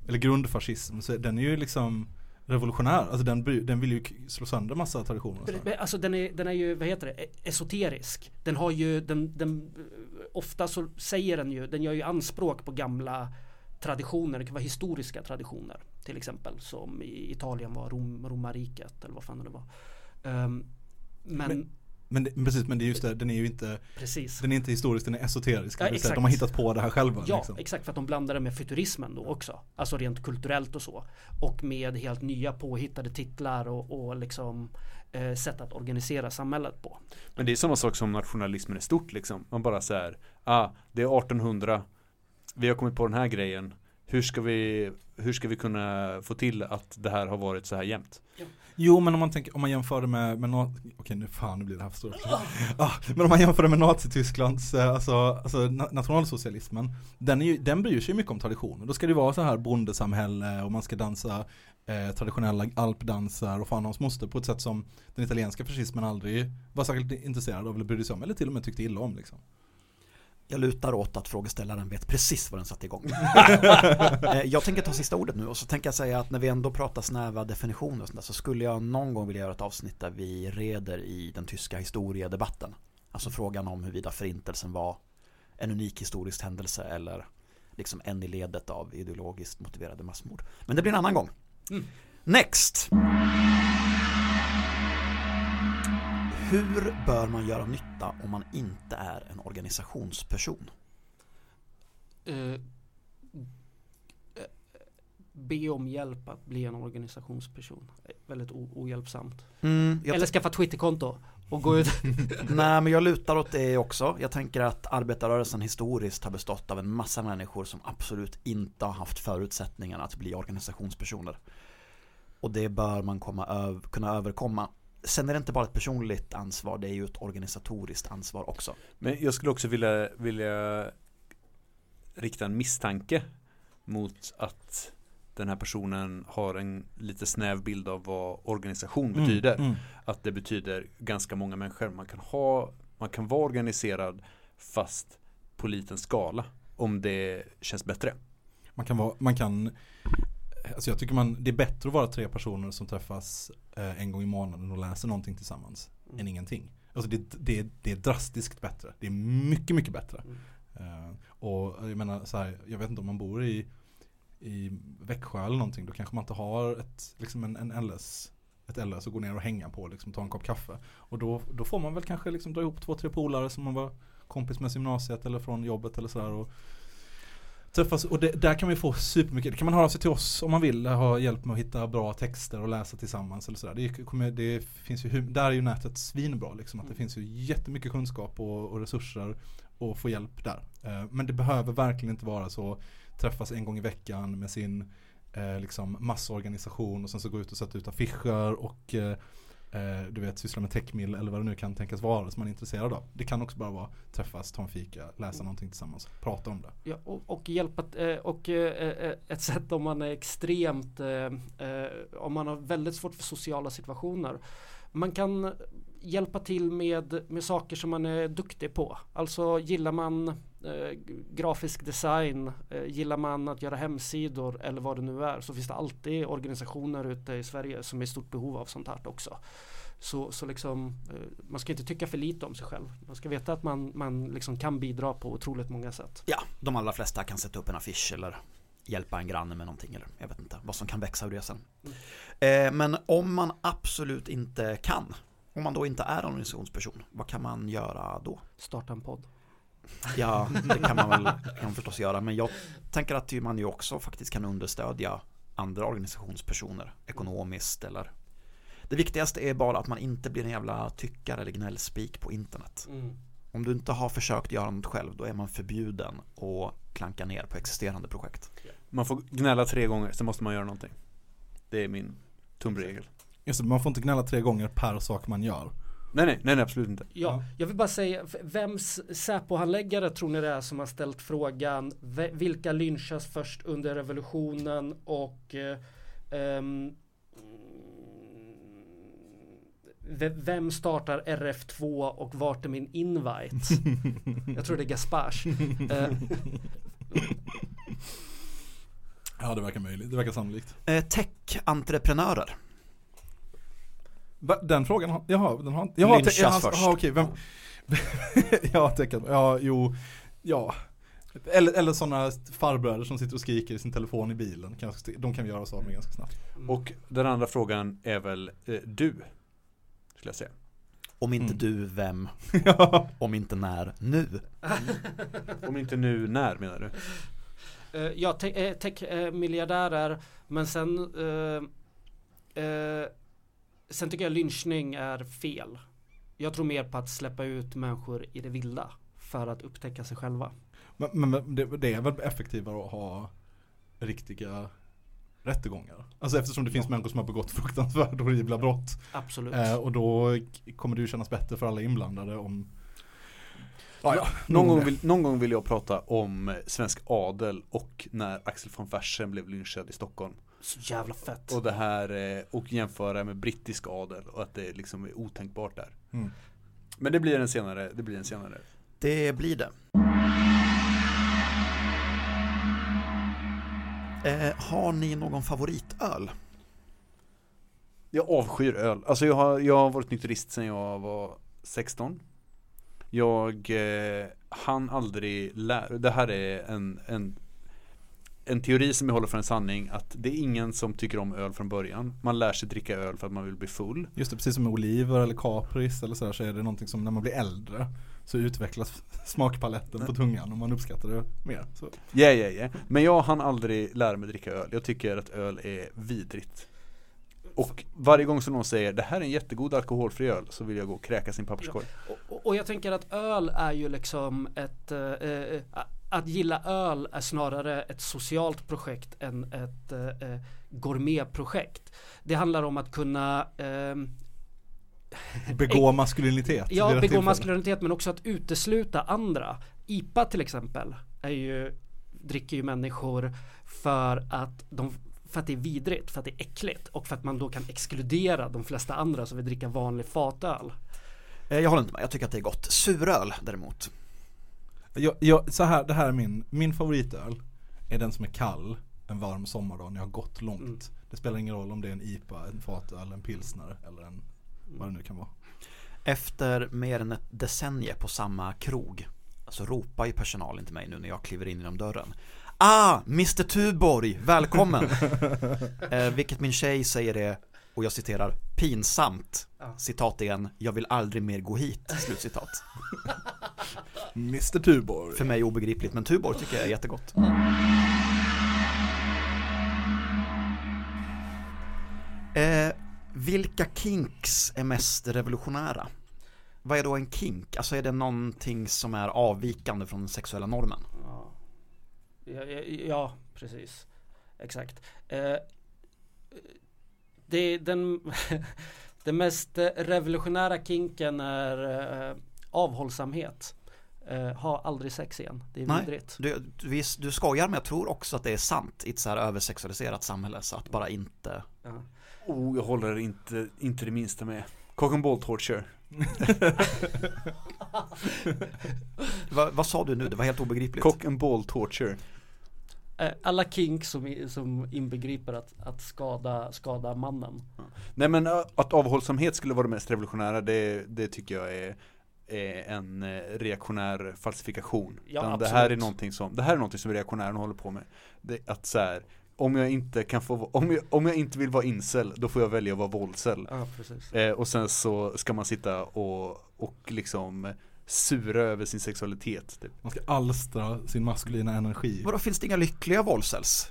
eller grundfascism, så den är ju liksom revolutionär. Alltså den, den vill ju slå sönder massa traditioner. Alltså den är, den är ju, vad heter det, E- esoterisk. Den har ju, den, den, eh, ofta så säger den ju, den gör ju anspråk på gamla traditioner, det kan vara historiska traditioner. Till exempel som i Italien var Rom, romarriket eller vad fan det var. Ehm, men, Men- Men, det, precis, men det är just det, den är ju inte, precis. den är inte historisk, den är esoterisk. Ja, exakt. de har hittat på det här själva. Ja, liksom. exakt för att de blandar det med futurismen då också. Alltså rent kulturellt och så. Och med helt nya påhittade titlar och, och liksom eh, sätt att organisera samhället på. Men det är samma sak som nationalismen är stort liksom. Man bara säger, ah, det är 1800, vi har kommit på den här grejen. hur ska vi, hur ska vi kunna få till att det här har varit så här jämnt? Jo men om man tänker, om man jämför det med, med okej okay, nu fan nu blir det här för stort. ah, Men om man jämför det med Nazitysklands, eh, alltså, alltså na- nationalsocialismen, den, är ju, den bryr sig mycket om traditioner. Då ska det vara så här bondesamhälle och man ska dansa eh, traditionella alpdanser och fan hans moster på ett sätt som den italienska fascismen aldrig var särskilt intresserad av eller brydde sig om eller till och med tyckte illa om liksom. Jag lutar åt att frågeställaren vet precis vad den satte igång. Eh, jag tänker ta sista ordet nu och så tänker jag säga att när vi ändå pratar snäva definitioner och sånt där, så skulle jag någon gång vilja göra ett avsnitt där vi reder i den tyska historiedebatten. Alltså frågan om huruvida förintelsen var en unik historisk händelse eller liksom en i ledet av ideologiskt motiverade massmord. Men det blir en annan gång. Mm. Next! Hur bör man göra nytta om man inte är en organisationsperson? Eh, eh, be om hjälp att bli en organisationsperson. Väldigt ohjälpsamt. Mm, Eller skaffa Twitterkonto och gå ut. Nej men jag lutar åt det också. Jag tänker att arbetarrörelsen historiskt har bestått av en massa människor som absolut inte har haft förutsättningarna att bli organisationspersoner. Och det bör man komma öv- kunna överkomma. Sen är det inte bara ett personligt ansvar, det är ju ett organisatoriskt ansvar också. Men jag skulle också vilja, vilja rikta en misstanke mot att den här personen har en lite snäv bild av vad organisation betyder. Mm, Att det betyder ganska många människor. Man kan, ha, man kan vara organiserad fast på liten skala om det känns bättre. Man kan vara, man kan Alltså jag tycker man, det är bättre att vara tre personer som träffas eh, en gång i månaden och läser någonting tillsammans än ingenting. Alltså det, det, det är drastiskt bättre. Det är mycket, mycket bättre. Eh, och jag menar så här, jag vet inte om man bor i, i Växjö eller någonting, då kanske man inte har ett, liksom en, en LS ett LS och gå ner och hänga på liksom, ta en kopp kaffe. Och då, då får man väl kanske liksom dra ihop två, tre polare som man var kompis med gymnasiet eller från jobbet eller sådär och träffas. Och det, där kan man få supermycket, det kan man höra sig till oss om man vill ha hjälp med att hitta bra texter och läsa tillsammans eller sådär. Det, kommer, det finns ju, där är ju nätet svinbra liksom, att det finns ju jättemycket kunskap och, och resurser och få hjälp där. Eh, men det behöver verkligen inte vara så träffas en gång i veckan med sin eh, liksom massorganisation och sen så gå ut och sätta ut affischer och eh, eh, du vet syssla med techmill eller vad det nu kan tänkas vara som man är intresserad av. Det kan också bara vara träffas, ta en fika, läsa någonting tillsammans, prata om det. Ja, och, och hjälpa eh, och eh, eh, ett sätt om man är extremt om man har väldigt svårt för sociala situationer. Man kan hjälpa till med, med saker som man är duktig på. Alltså gillar man eh, grafisk design, eh, gillar man att göra hemsidor eller vad det nu är så finns det alltid organisationer ute i Sverige som är i stort behov av sånt här också. Så, så liksom, eh, man ska inte tycka för lite om sig själv. Man ska veta att man, man liksom kan bidra på otroligt många sätt. Ja, de allra flesta kan sätta upp en affisch eller hjälpa en granne med någonting eller jag vet inte vad som kan växa ur det sen. Eh, men om man absolut inte kan, om man då inte är en organisationsperson, vad kan man göra då? Starta en podd. Ja, det kan man väl kan man förstås göra, men jag tänker att man ju också faktiskt kan understödja andra organisationspersoner ekonomiskt eller det viktigaste är bara att man inte blir en jävla tyckare eller gnällspik på internet. Om du inte har försökt göra något själv, då är man förbjuden att klanka ner på existerande projekt. Man får gnälla tre gånger, sen måste man göra någonting. Det är min tumregel. Just det, man får inte gnälla tre gånger per sak man gör. Nej, nej, nej, nej absolut inte. Ja, jag vill bara säga, vems Säpo-handläggare tror ni det är som har ställt frågan vilka lynchas först under revolutionen och eh, ve- vem startar RF2 och vart är min invite? jag tror det är Gaspars. Eh, Ja det verkar möjligt, det verkar sannolikt. Eh, Tech-entreprenörer. Va, Den frågan, har- jaha, den har inte... Jaha, Lynchas te- jaha, först. jaha, okej, vem... ja, tecken, ja, jo, ja. Eller, eller sådana farbröder som sitter och skriker i sin telefon i bilen. Kanske, de kan vi göra oss av med ganska snabbt. Och den andra frågan är väl eh, du, skulle jag säga. Om inte Mm. du, vem? Om inte när, nu. Om inte nu, när menar du? Eh, ja, te- eh, tech-miljardärer. men sen eh, eh, Sen tycker jag lynchning är fel. Jag tror mer på att släppa ut människor i det vilda för att upptäcka sig själva. Men, men det, det är väl effektivare att ha riktiga rättegångar. Alltså eftersom det finns människor som har begått fruktansvärda horribla brott. Absolut. Eh, och då kommer det ju kännas bättre för alla inblandade om Ja, ja. Någon, gång vill, någon gång vill jag prata om svensk adel och när Axel von Fersen blev lynchad i Stockholm. Så jävla fett. Och det här eh, och jämföra med brittisk adel och att det liksom är otänkbart där. Mm. Men det blir en senare, det blir en senare. Det blir det. Eh, har ni någon favoritöl? Jag avskyr öl. Alltså jag har, jag har varit nykterist sedan jag var 16. Jag eh, hann aldrig lära, det här är en, en, en teori som jag håller för en sanning att det är ingen som tycker om öl från början. Man lär sig dricka öl för att man vill bli full. Just det, precis som med oliver eller kapris eller sådär så är det någonting som när man blir äldre så utvecklas smakpaletten på tungan och man uppskattar det mer. Ja, ja, ja. Men jag hann aldrig lära mig dricka öl. Jag tycker att öl är vidrigt. Och varje gång som någon säger det här är en jättegod alkoholfri öl så vill jag gå och kräka sin papperskorg. Och- Och, och jag tänker att öl är ju liksom ett, eh, eh, att gilla öl är snarare ett socialt projekt än ett eh, eh, gourmetprojekt. Det handlar om att kunna ehm, Begå maskulinitet. Ja, begå maskulinitet men också att utesluta andra. IPA till exempel är ju, dricker ju människor för att de för att det är vidrigt, för att det är äckligt och för att man då kan exkludera de flesta andra som vill dricka vanlig fatöl. Eh, jag håller inte med, jag tycker att det är gott. Suröl däremot. Jag, jag, så här, det här är min, min favoritöl är den som är kall en varm sommardag när jag har gått långt. Mm. Det spelar ingen roll om det är en IPA, en fatöl, en pilsner eller en vad det nu kan vara. Efter mer än ett decennium på samma krog så ropar ju personalen till mig nu när jag kliver in genom dörren. Ah, Mr Tuborg, välkommen! eh, vilket min tjej säger är, och jag citerar, pinsamt. Citat igen, jag vill aldrig mer gå hit, slutcitat. Mr Tuborg. För mig obegripligt, men Tuborg tycker jag är jättegott. Eh, vilka kinks är mest revolutionära? Vad är då en kink? Alltså är det någonting som är avvikande från den sexuella normen? Ja, ja, ja, precis. Exakt. Eh, det, den, den mest revolutionära kinken är eh, avhållsamhet. Eh, ha aldrig sex igen. Det är Nej. vidrigt. Du, du, du skojar men jag tror också att det är sant i ett så här översexualiserat samhälle så att bara inte Ja. Oh, jag håller inte, inte det minsta med. Cock and ball torture. Va, Vad sa du nu? Det var helt obegripligt Cock and ball torture. Eh, Alla kink som, som inbegriper att, att skada, skada mannen. Nej men att avhållsamhet skulle vara det mest revolutionära det, det tycker jag är, är en eh, reaktionär falsifikation. Ja, det här är någonting som, det här är någonting som reaktionären håller på med. Det, att så här, om jag inte kan få, om jag, om jag inte vill vara incel, då får jag välja att vara våldsel. Ja, precis. Eh, och sen så ska man sitta och, och liksom sura över sin sexualitet. Typ. Man ska alstra sin maskulina energi. Vadå, finns det inga lyckliga våldsäls?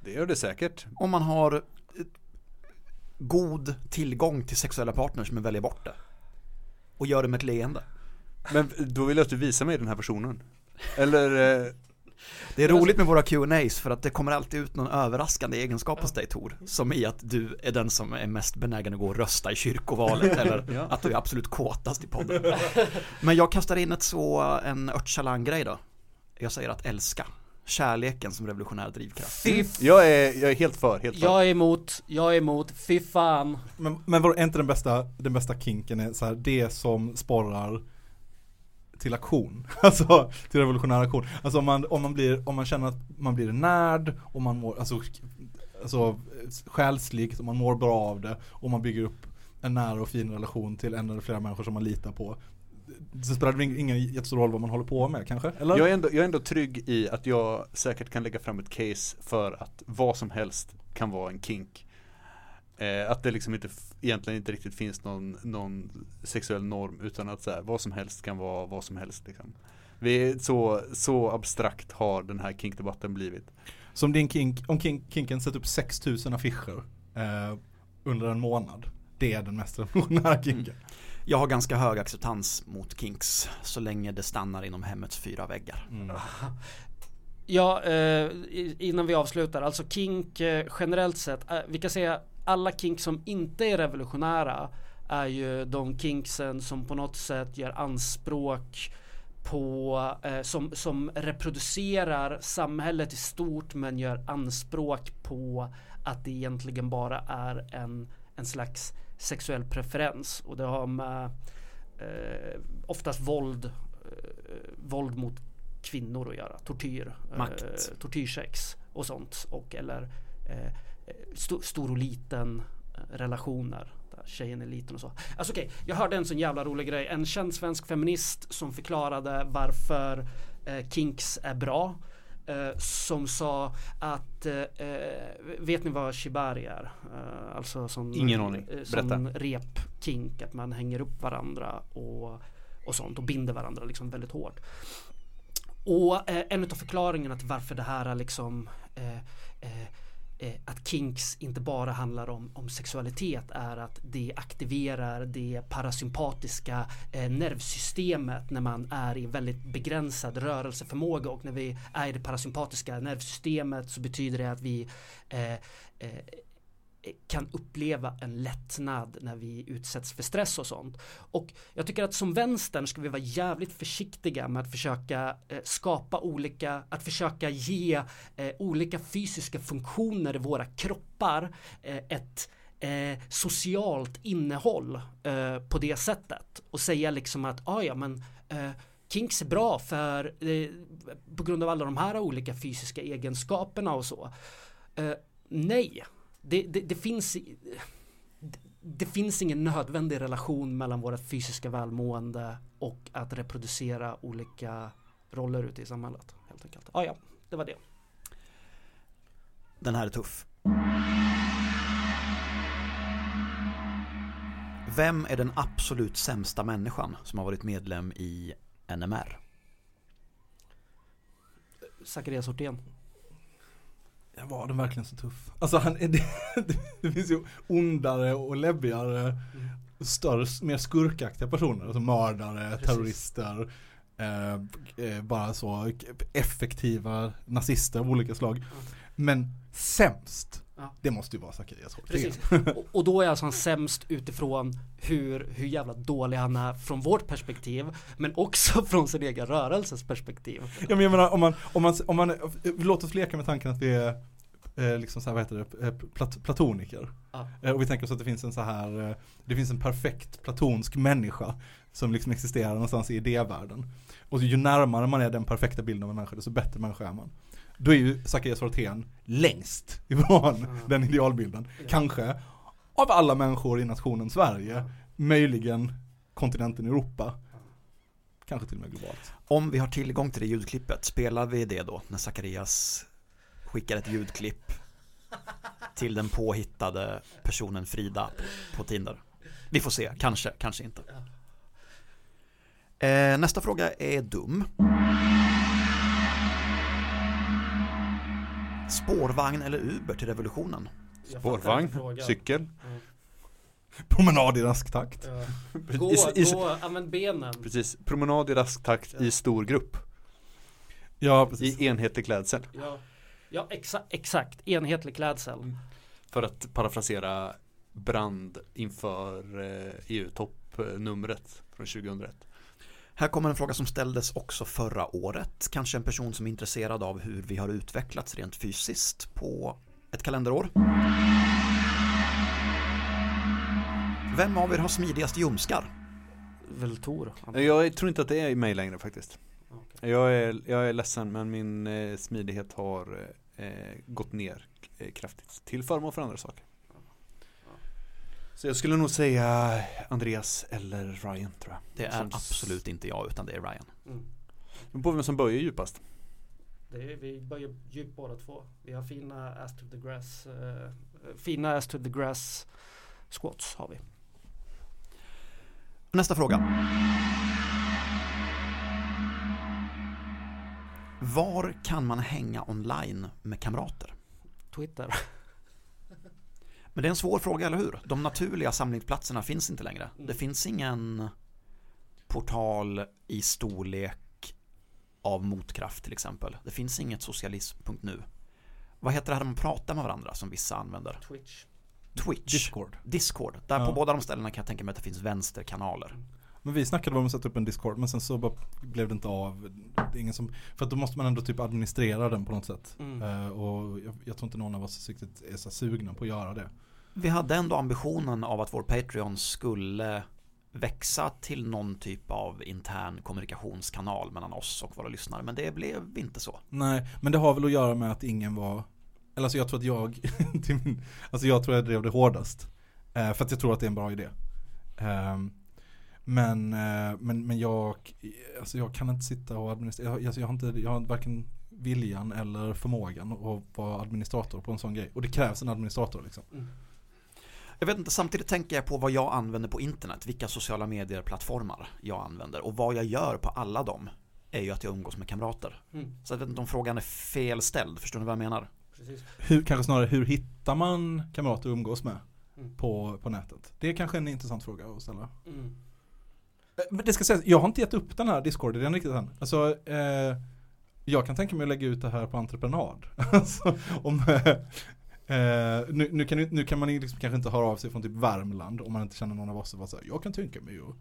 Det gör det säkert. Om man har eh, god tillgång till sexuella partners men väljer bort det och gör det med ett leende. Men då vill jag att du visar mig den här personen. Eller eh, Det är roligt med våra Q&As för att det kommer alltid ut någon överraskande egenskap hos dig Tor. Som i att du är den som är mest benägen att gå och rösta i kyrkovalet eller Ja. att du är absolut kåtast i podden. Men jag kastar in ett så, en Öcalan-grej då. Jag säger att älska. Kärleken som revolutionär drivkraft. Fy jag är, jag är helt för, helt för. Jag är emot, jag är emot, fy fan. Men, men var är inte den bästa, den bästa kinken är så här, det som sporrar till aktion, alltså till revolutionär aktion. Alltså om man, om man blir, om man känner att man blir närd och man mår, alltså, alltså själsligt och man mår bra av det och man bygger upp en nära och fin relation till en eller flera människor som man litar på. Så spelar det ingen jättestor roll vad man håller på med kanske? Eller? Jag är, ändå, jag är ändå trygg i att jag säkert kan lägga fram ett case för att vad som helst kan vara en kink. Eh, att det liksom inte, egentligen inte riktigt finns någon, någon sexuell norm utan att så här, vad som helst kan vara vad som helst. Liksom. Vi är så, så abstrakt har den här kinkdebatten blivit. Som din kink, om kink, kinken sätter upp 6000 affischer eh, under en månad. Det är den mest revolutionära kinken. Jag har ganska hög acceptans mot kinks så länge det stannar inom hemmets fyra väggar. Mm. Ja, eh, innan vi avslutar, alltså kink eh, generellt sett, eh, vi kan säga alla kink som inte är revolutionära är ju de kinksen som på något sätt gör anspråk på, eh, som, som reproducerar samhället i stort men gör anspråk på att det egentligen bara är en, en slags sexuell preferens. Och det har med eh, oftast våld, eh, våld mot kvinnor att göra, tortyr, Makt. eh, tortyrsex och sånt. Och eller eh, sto, stor och liten eh, relationer där tjejen är liten och så. Alltså okej, jag hörde en sån jävla rolig grej. En känd svensk feminist som förklarade varför eh, kinks är bra. Eh, som sa att, eh, eh, vet ni vad shibari är? Eh, alltså som, Ingen aning. eh, som Berätta. rep-kink, att man hänger upp varandra och, och sånt och binder varandra liksom väldigt hårt. Och en av förklaringarna till varför det här är liksom eh, eh, att kinks inte bara handlar om, om sexualitet är att det aktiverar det parasympatiska eh, nervsystemet när man är i väldigt begränsad rörelseförmåga. Och när vi är i det parasympatiska nervsystemet så betyder det att vi eh, eh, kan uppleva en lättnad när vi utsätts för stress och sånt. Och jag tycker att som vänstern ska vi vara jävligt försiktiga med att försöka eh, skapa olika, att försöka ge eh, olika fysiska funktioner i våra kroppar eh, ett eh, socialt innehåll eh, på det sättet och säga liksom att ah, ja men eh, Kinks är bra för eh, på grund av alla de här olika fysiska egenskaperna och så. Eh, nej, det, det, det finns det finns ingen nödvändig relation mellan vårt fysiska välmående och att reproducera olika roller ute i samhället. Helt enkelt. Ah, ja, det var det. Den här är tuff. Vem är den absolut sämsta människan som har varit medlem i NMR? Zacharias Hortén. Var den verkligen så tuff? Alltså han, det, det finns ju ondare och läbbigare, större, mer skurkaktiga personer. Alltså mördare, Precis. terrorister, eh, eh, bara så effektiva nazister av olika slag. Men sämst, Ja. det måste ju vara Zacharias. Precis. Och, då är alltså han sämst utifrån hur, hur jävla dålig han är från vårt perspektiv. Men också från sin egen rörelses perspektiv. Ja men jag menar om man, om man, om man låt oss leka med tanken att vi är eh, liksom så här, vad heter det, eh, plat, platoniker. Ja. Eh, och vi tänker oss att det finns en så här, eh, det finns en perfekt platonsk människa som liksom existerar någonstans i idévärlden. Och ju närmare man är den perfekta bilden av en människa, desto bättre människa är man. Då är ju Zacharias Hortén längst ifrån Ja. den idealbilden. Ja. Kanske av alla människor i nationen Sverige, möjligen kontinenten Europa, kanske till och med globalt. Om vi har tillgång till det ljudklippet, spelar vi det då när Zacharias skickar ett ljudklipp till den påhittade personen Frida på Tinder? Vi får se, kanske, kanske inte. Eh, nästa fråga är dum. Spårvagn eller Uber till revolutionen? Spårvagn, cykel. Promenad i rask takt. Ja. Gå, I- i- gå, använd benen. Precis, promenad i rask takt i stor grupp. Ja, precis. I enhetlig klädsel. Ja, ja exa, exakt. Enhetlig klädsel. För att parafrasera Brand inför eh, EU-toppnumret från 2001. Här kommer en fråga som ställdes också förra året. Kanske en person som är intresserad av hur vi har utvecklats rent fysiskt på ett kalenderår. Vem av er har smidigast ljumskar? Väl Tor? Jag tror inte att det är i mig längre faktiskt. Okej. Jag är, jag är ledsen men min eh, smidighet har eh, gått ner eh, kraftigt till förmån för andra saker. Så jag skulle nog säga Andreas eller Ryan tror jag. Det är Som- absolut inte jag utan det är Ryan. Mm. Men på vem som böjer djupast. Det är, vi böjer djupt båda två. Vi har fina ass to the grass. eh, fina ass to the grass squats har vi. Nästa fråga. Var kan man hänga online med kamrater? Twitter. Men det är en svår fråga, eller hur? De naturliga samlingsplatserna finns inte längre. Mm. Det finns ingen portal i storlek av motkraft till exempel. Det finns inget socialism.nu. Vad heter det här man pratar med varandra som vissa använder? Twitch. Twitch. Discord. Discord. Där Ja. på båda de ställena kan jag tänka mig att det finns vänsterkanaler. Men vi snackade om att sätta upp en Discord men sen så bara blev det inte av. Det är ingen som, för att då måste man ändå typ administrera den på något sätt. Mm. Eh, och jag, jag tror inte någon av oss riktigt är så sugna på att göra det. Vi hade ändå ambitionen av att vår Patreon skulle växa till någon typ av intern kommunikationskanal mellan oss och våra lyssnare. Men det blev inte så. Nej, men det har väl att göra med att ingen var Eller alltså jag tror att jag min, Alltså jag tror jag drev det hårdast eh, För att jag tror att det är en bra idé Ehm, Men, eh, men, men jag Alltså jag kan inte sitta och administrera jag, alltså jag har inte, jag har varken viljan eller förmågan att vara administrator på en sån grej Och det krävs en administrator liksom Jag vet inte, samtidigt tänker jag på vad jag använder på internet, vilka sociala medier-plattformar jag använder och vad jag gör på alla dem är ju att jag umgås med kamrater. Mm. Så jag vet inte om frågan är felställd, förstår ni vad jag menar? Precis. hur, Kanske snarare hur hittar man kamrater att umgås med Mm. på, på nätet? Det är kanske en intressant fråga att ställa Mm. Eh, Men det ska sägas, jag har inte gett upp den här Discord-idén riktigt än. Alltså, eh, jag kan tänka mig att lägga ut det här på entreprenad. alltså, om, eh, nu, nu, kan, nu kan man liksom kanske inte höra av sig från typ Värmland om man inte känner någon av oss och vara så här, jag kan tänka mig att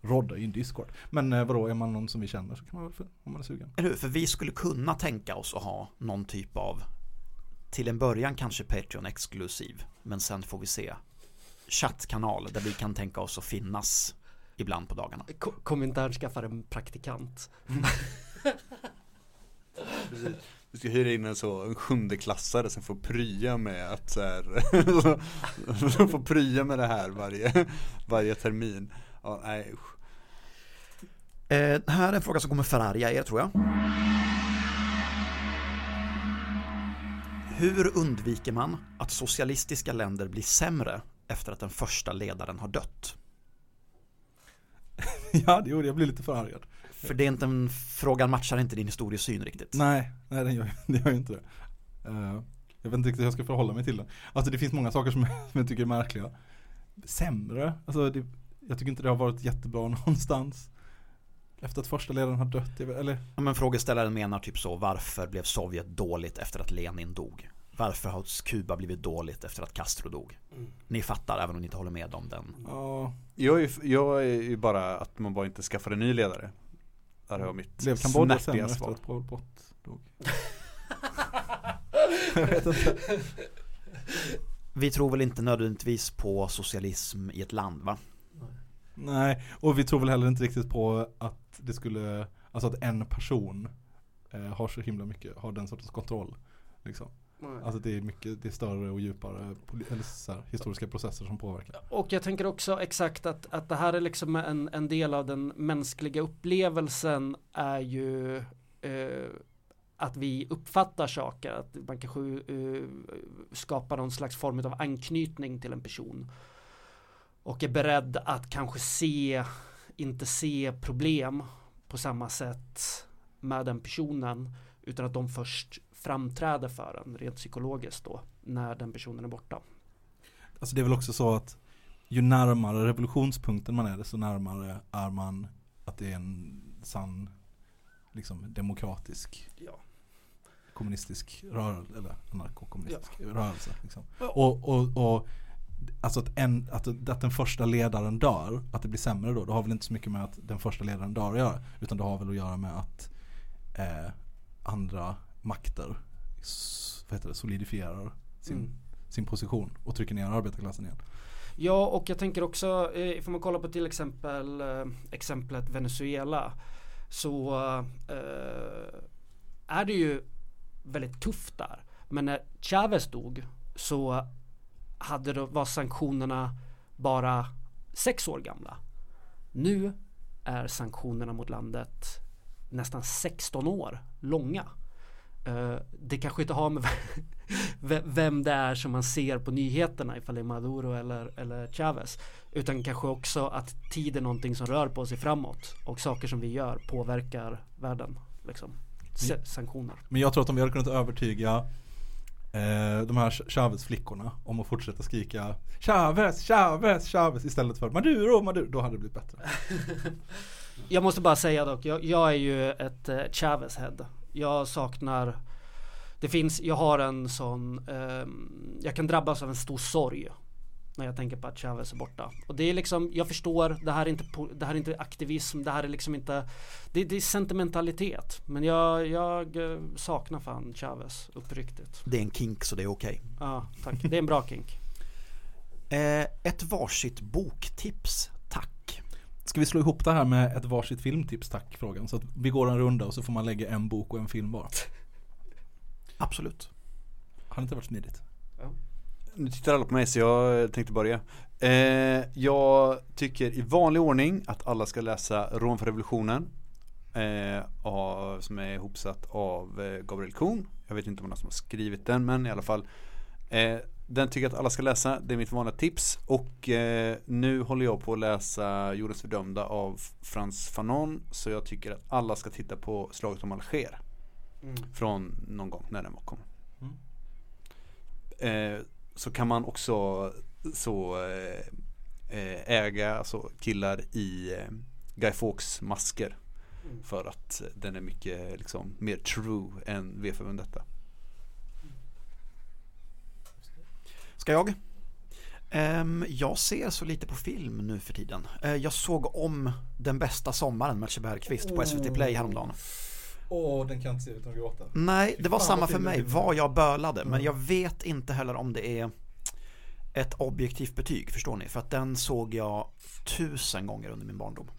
rodda i en Discord. Men eh, vadå, är man någon som vi känner så kan man väl, om man är sugen. Eller hur? För vi skulle kunna tänka oss att ha någon typ av till en början kanske Patreon-exklusiv, men sen får vi se chattkanal där vi kan tänka oss att finnas ibland på dagarna. Ko- Komintern skaffar en praktikant. Vi ska hyra in en så, en sjundeklassare som får prya med att så här, som får prya med det här varje, varje termin. Ja, nej usch. Eh, här är en fråga som kommer förarga er tror jag. Hur undviker man att socialistiska länder blir sämre efter att den första ledaren har dött? ja, det gjorde jag, blir lite förargad. För det är inte en, frågan matchar inte din historiesyn riktigt. Nej, nej den gör, det gör ju inte det. Eh, jag vet inte riktigt hur jag ska förhålla mig till den. Alltså det finns många saker som, som jag tycker är märkliga. Sämre, alltså det, jag tycker inte det har varit jättebra någonstans. Efter att första ledaren har dött, eller? Ja, Men frågeställaren menar typ så, varför blev Sovjet dåligt efter att Lenin dog? Varför har Kuba blivit dåligt efter att Castro dog? Mm. Ni fattar även om ni inte håller med om den. Ja, Jag är, jag är ju bara att man bara inte skaffar en ny ledare. Där har jag mitt blev Kambodja sämre snärtiga efter svar. att Pol Pot dog? jag vet inte. Vi tror väl inte nödvändigtvis på socialism i ett land va? Nej, och vi tror väl heller inte riktigt på att det skulle, alltså att en person eh, har så himla mycket, har den sortens kontroll. Liksom. Nej. Alltså det är mycket, det är större och djupare poli- eller så här, historiska processer som påverkar. Och jag tänker också exakt att, att det här är liksom en, en del av den mänskliga upplevelsen är ju eh, att vi uppfattar saker, att man kanske eh, skapar någon slags form av anknytning till en person. Och är beredd att kanske se, inte se problem på samma sätt med den personen utan att de först framträder för en rent psykologiskt då när den personen är borta. Alltså det är väl också så att ju närmare revolutionspunkten man är desto närmare är man att det är en sann liksom demokratisk Ja. kommunistisk rörelse eller anarkokommunistisk rörelse. Liksom. Och, och, och alltså att, en, att, att den första ledaren dör, att det blir sämre då, det har väl inte så mycket med att den första ledaren dör att göra, utan det har väl att göra med att eh, andra makter vad heter det, solidifierar sin, Mm. sin position och trycker ner arbetarklassen igen. Ja, och jag tänker också, eh, får man kolla på till exempel eh, exemplet Venezuela så eh, är det ju väldigt tufft där. Men när Chavez dog så hade det, var sanktionerna bara sex år gamla. Nu är sanktionerna mot landet nästan 16 år långa. Eh, det kanske inte har med ve- vem det är som man ser på nyheterna ifall det är Maduro eller, eller Chavez. Utan kanske också att tid är någonting som rör på sig framåt och saker som vi gör påverkar världen. Liksom. S- sanktioner. Men jag tror att om vi hade kunnat övertyga eh, de här Chavez-flickorna om att fortsätta skrika Chavez, Chavez, Chavez istället för Maduro, Maduro, då hade det blivit bättre. Jag måste bara säga dock, jag, jag är ju ett eh, Chavez-head. Jag saknar Det finns, jag har en sån ehm, Jag kan drabbas av en stor sorg När jag tänker på att Chavez är borta Och det är liksom, jag förstår, det här är inte, det här är inte aktivism, det här är liksom inte Det, det är sentimentalitet Men jag, jag eh, saknar fan Chavez, uppriktigt Det är en kink så det är okej. Ja, tack. Det är en bra kink Eh, ett varsitt boktips. Ska vi slå ihop det här med ett varsitt filmtips tack frågan? Så att vi går en runda och så får man lägga en bok och en film var. Absolut. Har det inte varit smidigt? Nu tittar alla på mig så jag tänkte börja. Eh, jag tycker i vanlig ordning att alla ska läsa Rom för revolutionen. Eh, av, som är ihopsatt av eh, Gabriel Kuhn. Jag vet inte om det är någon som har skrivit den men i alla fall. Eh, den tycker jag att alla ska läsa. Det är mitt vanliga tips. Och eh, nu håller jag på att läsa Jordens fördömda av Frans Fanon. Så jag tycker att alla ska titta på Slaget om Alger. Från någon gång när den var kom. Eh, så kan man också så eh, eh, äga alltså killar i eh, Guy Fawkes masker. För att den är mycket liksom mer true än V för Vendetta. Ska jag? Ehm, jag ser så lite på film nu för tiden. Eh, jag såg om Den bästa sommaren med Kjell Bergqvist på SVT Play häromdagen. Åh, den kan jag inte se utan att gråta. Nej, det var Fan, samma för mig. Vad jag bölade. Men jag vet inte heller om det är ett objektivt betyg, förstår ni? För att den såg jag tusen gånger under min barndom.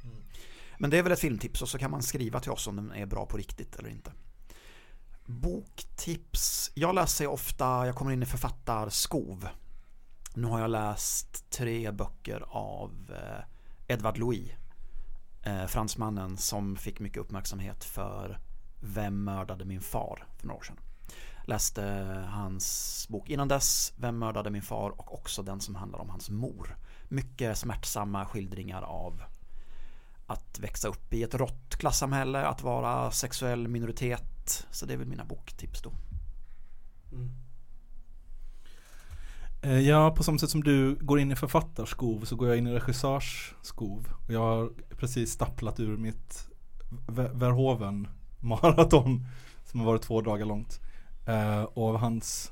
Men det är väl ett filmtips och så kan man skriva till oss om den är bra på riktigt eller inte. Boktips. Jag läser ju ofta, jag kommer in i författarskov. Nu har jag läst tre böcker av eh, Edvard Louis. Eh, fransmannen som fick mycket uppmärksamhet för Vem mördade min far för några år sedan. Läste hans bok innan dess, Vem mördade min far och också den som handlar om hans mor. Mycket smärtsamma skildringar av att växa upp i ett rått klassamhälle, att vara sexuell minoritet. Så det är väl mina boktips då. Mm. Eh, ja, på samma sätt som du går in i författarskov så går jag in i regissörsskov. Jag har precis stapplat ur mitt Verhoeven maraton som har varit två dagar långt. Eh, och av hans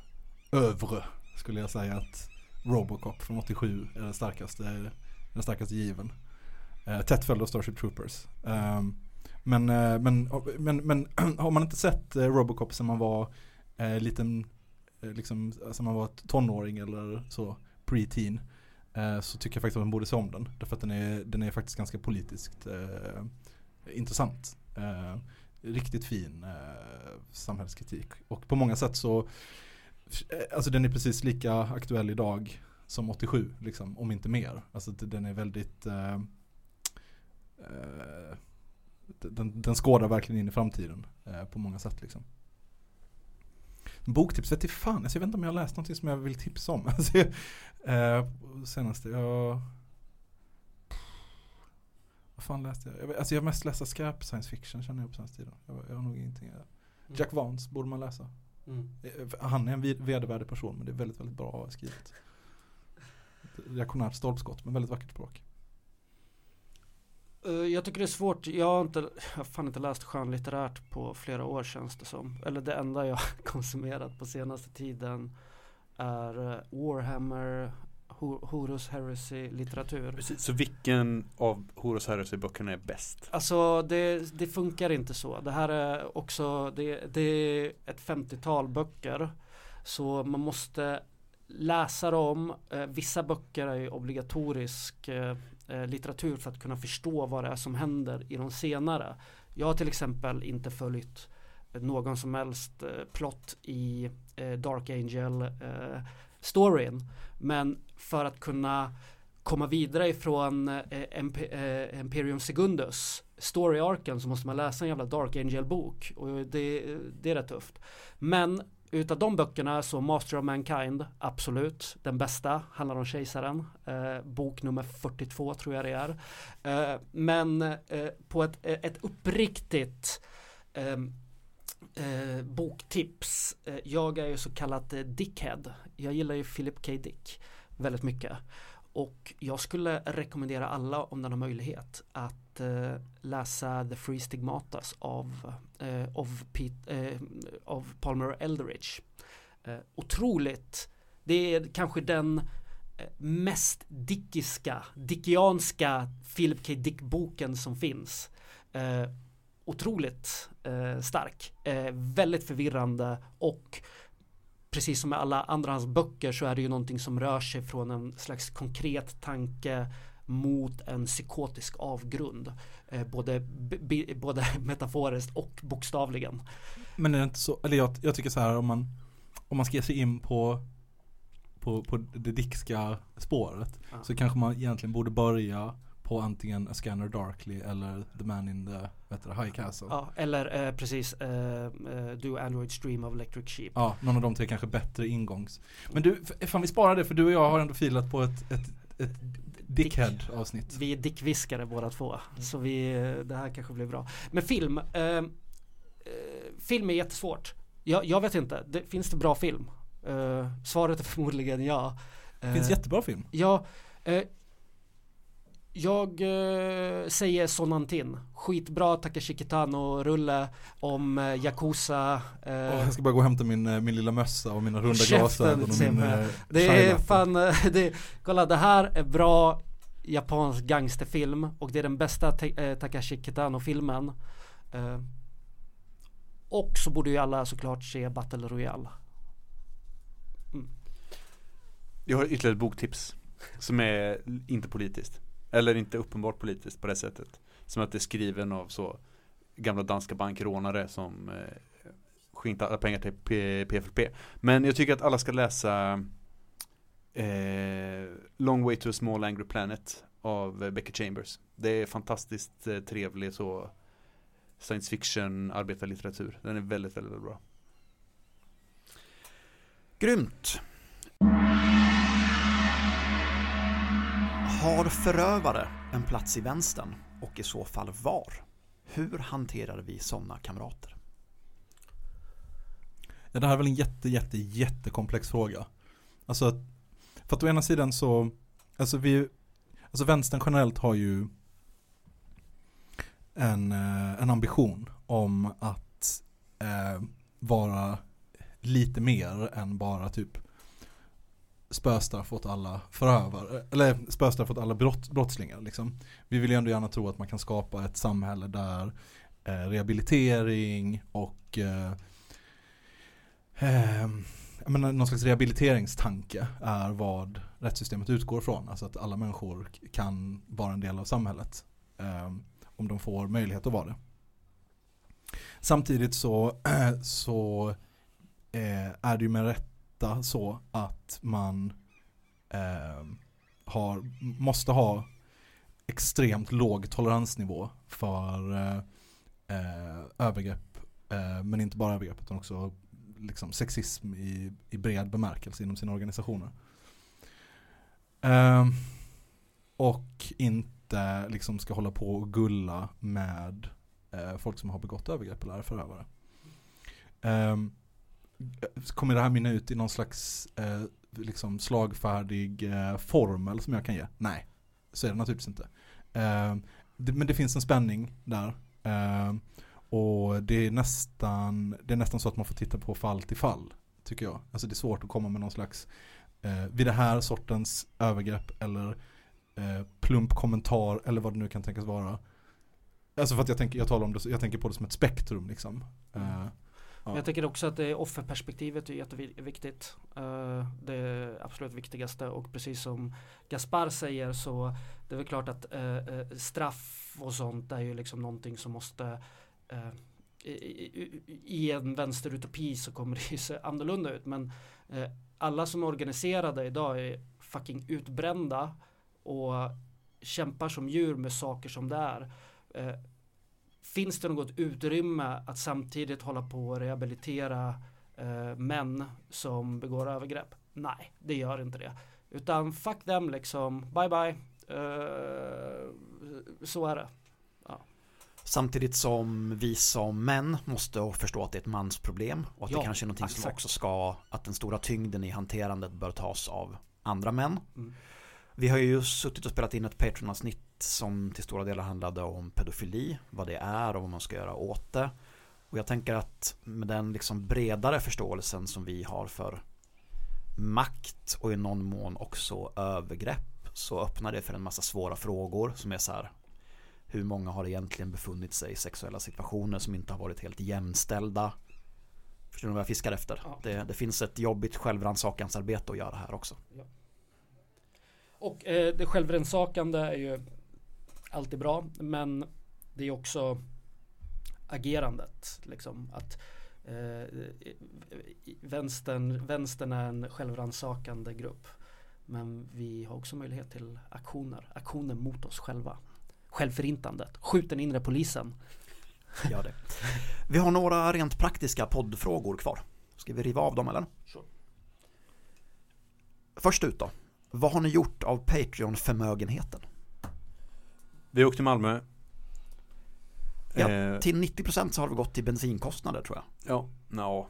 övre skulle jag säga att Robocop från 87 är den starkaste, den starkaste given. Eh, Tätt följd av Starship Troopers. Ehm, Eh, men, men, men, men har man inte sett eh, Robocop sen man var eh, liten eh, liksom, sen man var tonåring eller så, pre-teen eh, så tycker jag faktiskt att man borde se om den. Därför att den är, den är faktiskt ganska politiskt eh, intressant. Eh, riktigt fin eh, samhällskritik. Och på många sätt så, alltså den är precis lika aktuell idag som 87, liksom, om inte mer. Alltså den är väldigt eh, den, den skådar verkligen in i framtiden eh, på många sätt liksom. Boktips vet jag fan, alltså jag vet inte om jag har läst någonting som jag vill tipsa om. Alltså, jag, eh, senaste, jag... Vad fan läste jag? jag? Alltså jag har mest läst skräp science fiction känner jag på senaste tiden. Jag, jag har nog ingenting. Jack Vance borde man läsa. Mm. Eh, Han är en vedervärdig person men det är väldigt, väldigt bra skrivet. Reaktionärt stolpskott men väldigt vackert språk. Eh, Jag tycker det är svårt, jag har inte, jag har fan inte läst skönlitterärt på flera år känns det som. Eller det enda jag konsumerat på senaste tiden är eh, Warhammer, Ho- Horus Heresy litteratur. Precis, så vilken av Horus Heresy-böckerna är bäst? Alltså det, det funkar inte så. Det här är också, det, det är ett 50-tal böcker. Så man måste läsa dem. Eh, vissa böcker är ju obligatorisk eh, litteratur för att kunna förstå vad det är som händer i de senare. Jag har till exempel inte följt någon som helst eh, plott i eh, Dark Angel eh, storyn. Men för att kunna komma vidare ifrån eh, Imperium eh, Segundus story-arken så måste man läsa en jävla Dark Angel-bok och det, det är rätt tufft. Men utav de böckerna så Master of Mankind, absolut, den bästa, handlar om kejsaren, eh, bok nummer 42 tror jag det är. Eh, men eh, på ett, eh, ett uppriktigt ehm, eh, boktips. Eh, jag är ju så kallat eh, dickhead. Jag gillar ju Philip K. Dick väldigt mycket. Och jag skulle rekommendera alla om den har möjlighet att eh, läsa The Free Stigmatas av, eh, av, Pete, eh, av Palmer Eldridge. Eh, otroligt, det är kanske den mest dickiska, dickianska Philip K. Dick-boken som finns. Eh, otroligt eh, stark, eh, väldigt förvirrande och precis som med alla andra hans böcker så är det ju någonting som rör sig från en slags konkret tanke mot en psykotisk avgrund. Eh, både, b- både metaforiskt och bokstavligen. Men är det inte så, eller jag, jag tycker så här om man, om man ska ge sig in på, på, på det dickska spåret Ja. så kanske man egentligen borde börja på antingen A Scanner Darkly eller The Man in the heter det, High Castle. Ja. Ja, eller eh, precis eh, eh, Do Android Stream of Electric Sheep. någon av de tre kanske bättre ingångs. Men du, fan vi sparar det för du och jag har ändå filat på ett, ett, ett Dickhead avsnitt. Vi är dickviskare båda två. Så vi, det här kanske blir bra. Men film. Eh, eh, film är jättesvårt. Jag, jag vet inte. Det, finns det bra film? Eh, svaret är förmodligen ja. Det finns Eh, jättebra film. Ja, eh, jag eh, säger Sonantin. Skitbra Takashi Kitano-rulle om eh, Yakuza. Eh, Åh, jag ska bara gå och hämta min, eh, min lilla mössa och mina runda glasögon och min eh, det är fan, eh, det, kolla det här är bra japansk gangsterfilm och det är den bästa eh, Takashi Kitano-filmen. Eh, och så borde ju alla såklart se Battle Royale. Jag har ytterligare ett boktips Som är inte politiskt eller inte uppenbart politiskt på det sättet. Som att det är skriven av så Gamla danska bankrånare som eh, Skänkt alla pengar till P- PFLP Men jag tycker att alla ska läsa eh, Long way to a small angry planet Av eh, Becky Chambers. Det är fantastiskt eh, trevlig så Science fiction arbetarlitteratur. Den är väldigt, väldigt, väldigt bra. Grymt. Har förövare en plats i vänstern och i så fall var? Hur hanterar vi sådana kamrater? Ja, det här är väl en jätte, jätte, jättekomplex fråga. Alltså, att- för att å ena sidan så, alltså vi, alltså vänstern generellt har ju en, eh, en ambition om att eh, vara lite mer än bara typ spöstraff åt alla förövare, eller spöstraff åt alla brott, brottslingar liksom. Vi vill ju ändå gärna tro att man kan skapa ett samhälle där eh, rehabilitering och eh, eh, menar, någon slags rehabiliteringstanke är vad rättssystemet utgår från. Alltså att alla människor kan vara en del av samhället. Eh, om de får möjlighet att vara det. Samtidigt så, så eh, är det ju med rätt rätta så att man eh, har, måste ha extremt låg toleransnivå för eh, eh, övergrepp. Eh, men inte bara övergrepp utan också liksom sexism i, i bred bemärkelse inom sina organisationer. Eh, och inte liksom ska hålla på och gulla med eh, folk som har begått övergrepp eller är förövare. Eh, kommer det här mynna ut i någon slags eh, liksom slagfärdig eh, formel som jag kan ge? Nej, så är det naturligtvis inte. Eh, det, men det finns en spänning där. Eh, och det är, nästan, det är nästan så att man får titta på fall till fall, tycker jag. Alltså det är svårt att komma med någon slags, eh, vid det här sortens övergrepp eller eh, plump kommentar eller vad det nu kan tänkas vara. Alltså för att jag tänker, jag talar om det, jag tänker på det som ett spektrum liksom. Eh, men Jag tycker också att det offerperspektivet är jätteviktigt. Uh, Det är absolut viktigaste och precis som Gaspar säger så det är väl klart att uh, straff och sånt är ju liksom någonting som måste uh, i, i, i en vänsterutopi så kommer det ju se annorlunda ut men alla som är organiserade idag är fucking utbrända och kämpar som djur med saker som det är. Finns det något utrymme att samtidigt hålla på och rehabilitera eh, män som begår övergrepp? Nej, det gör inte det. Utan fuck them liksom, bye bye. Eh, så är det. Samtidigt som vi som män måste förstå att det är ett mansproblem och att Ja, det kanske är någonting som exakt. också ska, att den stora tyngden i hanterandet bör tas av andra män. Mm. Vi har ju suttit och spelat in ett Patreon-avsnitt som till stora delar handlade om pedofili, vad det är och vad man ska göra åt det. Och jag tänker att med den liksom bredare förståelsen som vi har för makt och i någon mån också övergrepp så öppnar det för en massa svåra frågor som är så här hur många har egentligen befunnit sig i sexuella situationer som inte har varit helt jämställda Förstår ni vad jag fiskar efter? Ja. Det, det finns ett jobbigt självrannsakansarbete att göra här också Och eh, det självrannsakande är ju alltid bra, men det är också agerandet. Liksom, att eh, vänstern, vänstern är en självrannsakande grupp. Men vi har också möjlighet till aktioner, aktioner mot oss själva. Självförintandet, skjut den inre polisen. Gör det. Vi har några rent praktiska poddfrågor kvar. Ska vi riva av dem eller? Sure. Först ut då. Vad har ni gjort av Patreon-förmögenheten? Vi åkte till Malmö. Ja, Eh, Till 90% så har det gått till bensinkostnader tror jag. ja, ja.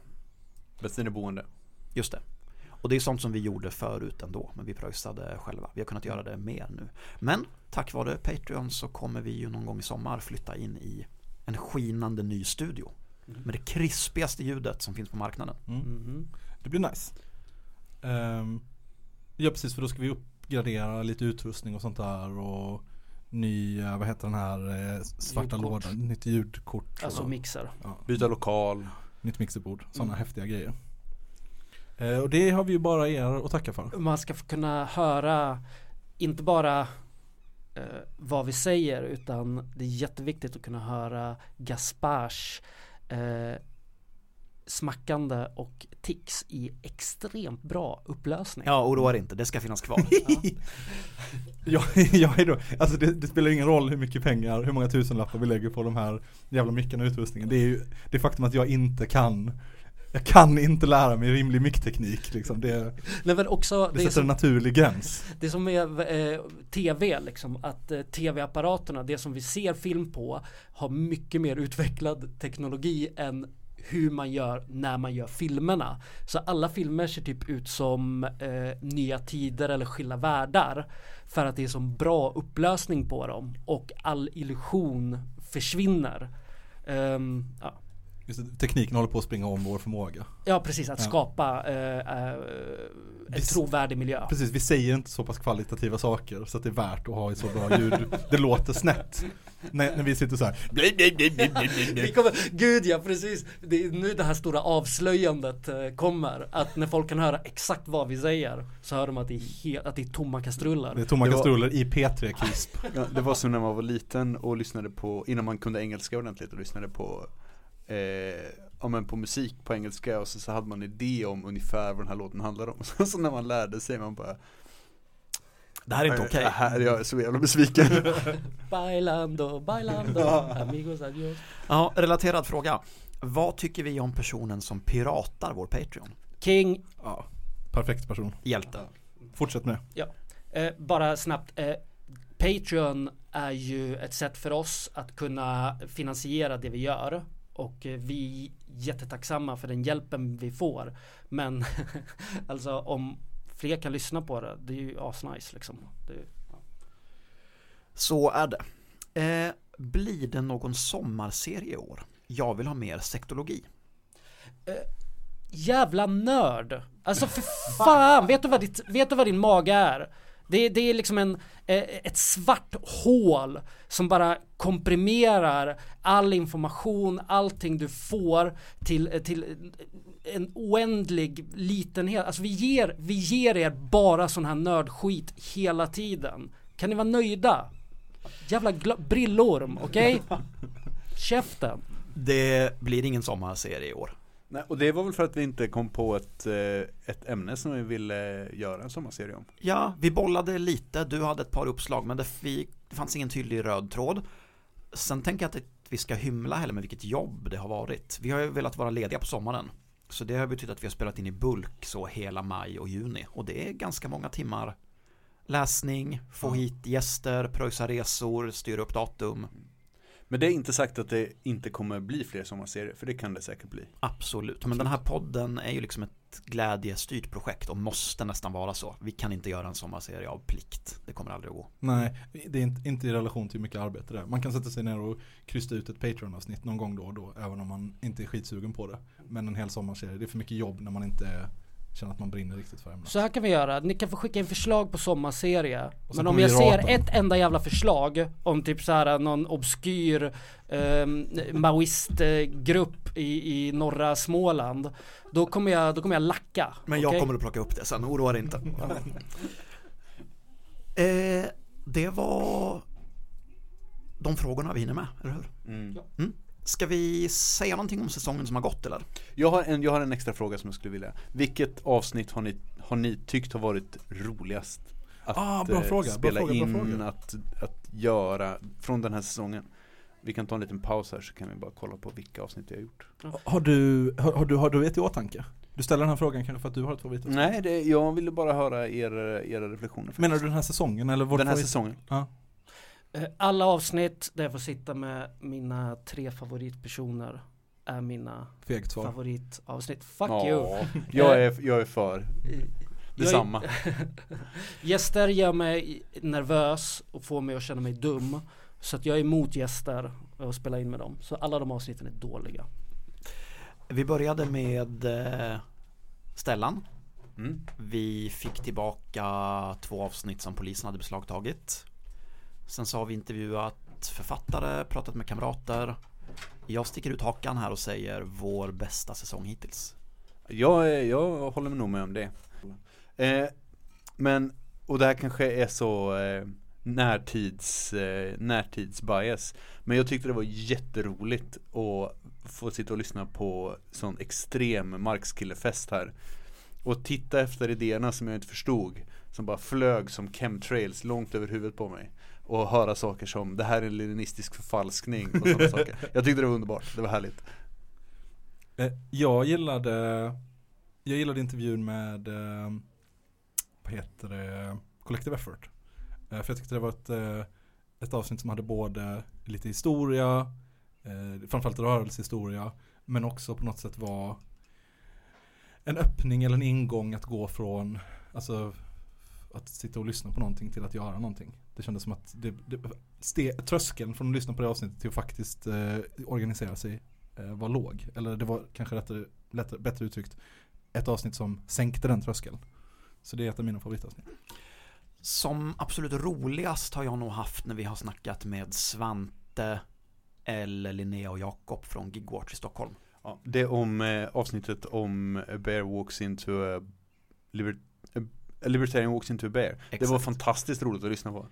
Bensin och boende. Just det. Och det är sånt som vi gjorde förut ändå, men vi pröjsade själva. Vi har kunnat göra det mer nu. Men tack vare Patreon så kommer vi ju någon gång i sommar flytta in i en skinande ny studio. Med det krispigaste ljudet som finns på marknaden. Mm. Mhm. Det blir nice. Ehm, ja precis för då ska vi uppgradera lite utrustning och sånt där och ny, eh, vad heter den här eh, svarta Ljudkort. lådan, nytt ljudkort. Alltså och, mixer. ja, Byta lokal. nytt mixerbord, sådana Mm. häftiga grejer. Eh, och det har vi ju bara er att tacka för. Man ska kunna höra inte bara eh, vad vi säger utan det är jätteviktigt att kunna höra Gaspars eh, smackande och tics i extremt bra upplösning. Ja, oroa dig inte, det ska finnas kvar. jag, jag är då, alltså det, det spelar ingen roll hur mycket pengar, hur många tusenlappar vi lägger på de här jävla mickarna och utrustningen. Det är ju det faktum att jag inte kan jag kan inte lära mig rimlig mickteknik liksom. Det, Nej, men också, det det, sätter som, en naturlig gräns. det som är eh, tv liksom, att eh, tv-apparaterna, det som vi ser film på, har mycket mer utvecklad teknologi än hur man gör när man gör filmerna. Så alla filmer ser typ ut som eh, Nya Tider eller Skilda Världar. För att det är så bra upplösning på dem och all illusion försvinner. Um, ja. Just tekniken håller på att springa om vår förmåga. ja, precis. Att Ja. skapa eh, eh, en Visst. trovärdig miljö. Precis, vi säger inte så pass kvalitativa saker så att det är värt att ha ett så bra ljud. Det låter snett. När, när vi sitter så här. bli, Vi kommer, gud ja precis, det är nu det här stora avslöjandet eh, kommer. Att när folk kan höra exakt vad vi säger så hör de att det är, he- att det är tomma Det är kastruller. tomma Det var- kastruller i P3 Crisp. Ja, det var som när man var liten och lyssnade på, innan man kunde engelska ordentligt och lyssnade på eh, ja, men på musik på engelska och så, så hade man idé om ungefär vad den här låten handlade om. Så, så när man lärde sig man bara Det här är inte okej. "Äh, Här är jag så jävla besviken. Bailando, bailando, amigos adios. Ja, relaterad fråga. Vad tycker vi om personen som piratar vår Patreon? King, Ja, perfekt person. Hjälte. Fortsätt nu. eh, bara snabbt. Eh, Patreon är ju ett sätt för oss att kunna finansiera det vi gör. Och eh, vi är jättetacksamma för den hjälpen vi får. Men alltså om fler kan lyssna på det, det är ju asnice liksom. Det, Så är det. Eh, blir det någon sommarserie i år? Jag vill ha mer sektologi. Jävla nörd! Alltså för fan, vet du vad, ditt, vet du vad din mage är? Det, det är liksom en, eh, ett svart hål som bara komprimerar all information, allting du får till, till en oändlig litenhet. Alltså vi ger, vi ger er bara sån här nördskit hela tiden. Kan ni vara nöjda? Jävla brillorm, okej? Käften. Det blir ingen sommarserie i år. Nej, och det var väl för att vi inte kom på ett, eh, ett ämne som vi ville göra en sommarserie om. Ja, vi bollade lite, du hade ett par uppslag men det, vi, det fanns ingen tydlig röd tråd. Sen tänker jag att vi ska hymla heller med vilket jobb det har varit. Vi har ju velat vara lediga på sommaren. Så det har betytt att vi har spelat in i bulk så hela maj och juni. Och det är ganska många timmar läsning, få hit gäster, pröjsa resor, styra upp datum. Men det är inte sagt att det inte kommer bli fler sommarserier, för det kan det säkert bli. Absolut, men den här podden är ju liksom ett glädjestyrt projekt och måste nästan vara så. Vi kan inte göra en sommarserie av plikt. Det kommer aldrig att gå. Nej, det är inte, inte i relation till hur mycket arbete det är. Man kan sätta sig ner och krysta ut ett Patreon-avsnitt någon gång då och då, även om man inte är skitsugen på det. Men en hel sommarserie, det är för mycket jobb när man inte känner att man brinner riktigt för ämnet. Så här kan vi göra, ni kan få skicka in förslag på sommarserie Men om jag ser ett enda jävla förslag om typ så här någon obskyr eh, maoistgrupp i, i norra Småland Då kommer jag, då kommer jag lacka Men jag okej? kommer att plocka upp det sen, oroa dig inte. eh, det var de frågorna vi hinner med, eller hur? Mm. Mm. Ska vi säga någonting om säsongen som har gått eller? Jag, har en, jag har en extra fråga som jag skulle vilja. Vilket avsnitt har ni, har ni tyckt har varit roligast? Att Ah, bra eh, fråga, bra spela fråga, bra in, fråga. Att, att göra från den här säsongen. Vi kan ta en liten paus här så kan vi bara kolla på vilka avsnitt vi har gjort. Har du, har, har du, har du ett i åtanke? Du ställer den här frågan kanske för att du har ett favoritavsnitt? Nej, det, jag ville bara höra er, era reflektioner. Menar du den här säsongen eller den här säsongen? Ja. Eh, Alla avsnitt där jag får sitta med mina tre favoritpersoner är mina Fegt svar. favoritavsnitt Fuck Ja, you Jag är, jag är för. Detsamma. Gäster gör mig nervös och får mig att känna mig dum Så att jag är emot gäster och spela in med dem Så alla de avsnitten är dåliga Vi började med eh, Stellan. Mm. Vi fick tillbaka två avsnitt som polisen hade beslagtagit. Sen så har vi intervjuat författare, pratat med kamrater. Jag sticker ut hakan här och säger vår bästa säsong hittills. Jag, jag håller nog med om det. Eh, men, och det här kanske är så eh, närtids, eh, närtidsbias. Men jag tyckte det var jätteroligt att få sitta och lyssna på sån extrem markskillefest här. Och titta efter idéerna som jag inte förstod. Som bara flög som chemtrails långt över huvudet på mig. Och höra saker som det här är en leninistisk förfalskning och sådana saker. Jag tyckte det var underbart, det var härligt. Eh, jag gillade, jag gillade intervjun med, eh, vad heter det, Collective Effort. Eh, för jag tyckte det var ett, ett avsnitt som hade både lite historia, framförallt rörelsehistoria, men också på något sätt var en öppning eller en ingång att gå från, alltså att sitta och lyssna på någonting till att göra någonting. Det kändes som att det, det, ste, tröskeln från att lyssna på det avsnittet till att faktiskt eh, organisera sig eh, var låg. Eller det var kanske rättare, lättare, bättre uttryckt ett avsnitt som sänkte den tröskeln. Så det är ett av mina favoritavsnitt. Som absolut roligast har jag nog haft när vi har snackat med Svante eller Linnea och Jakob från Gigwatch i Stockholm. Ja, det är om eh, avsnittet om bear walks into a, liber, a, a libertarian walks into a bear. Det Exakt. var fantastiskt roligt att lyssna på.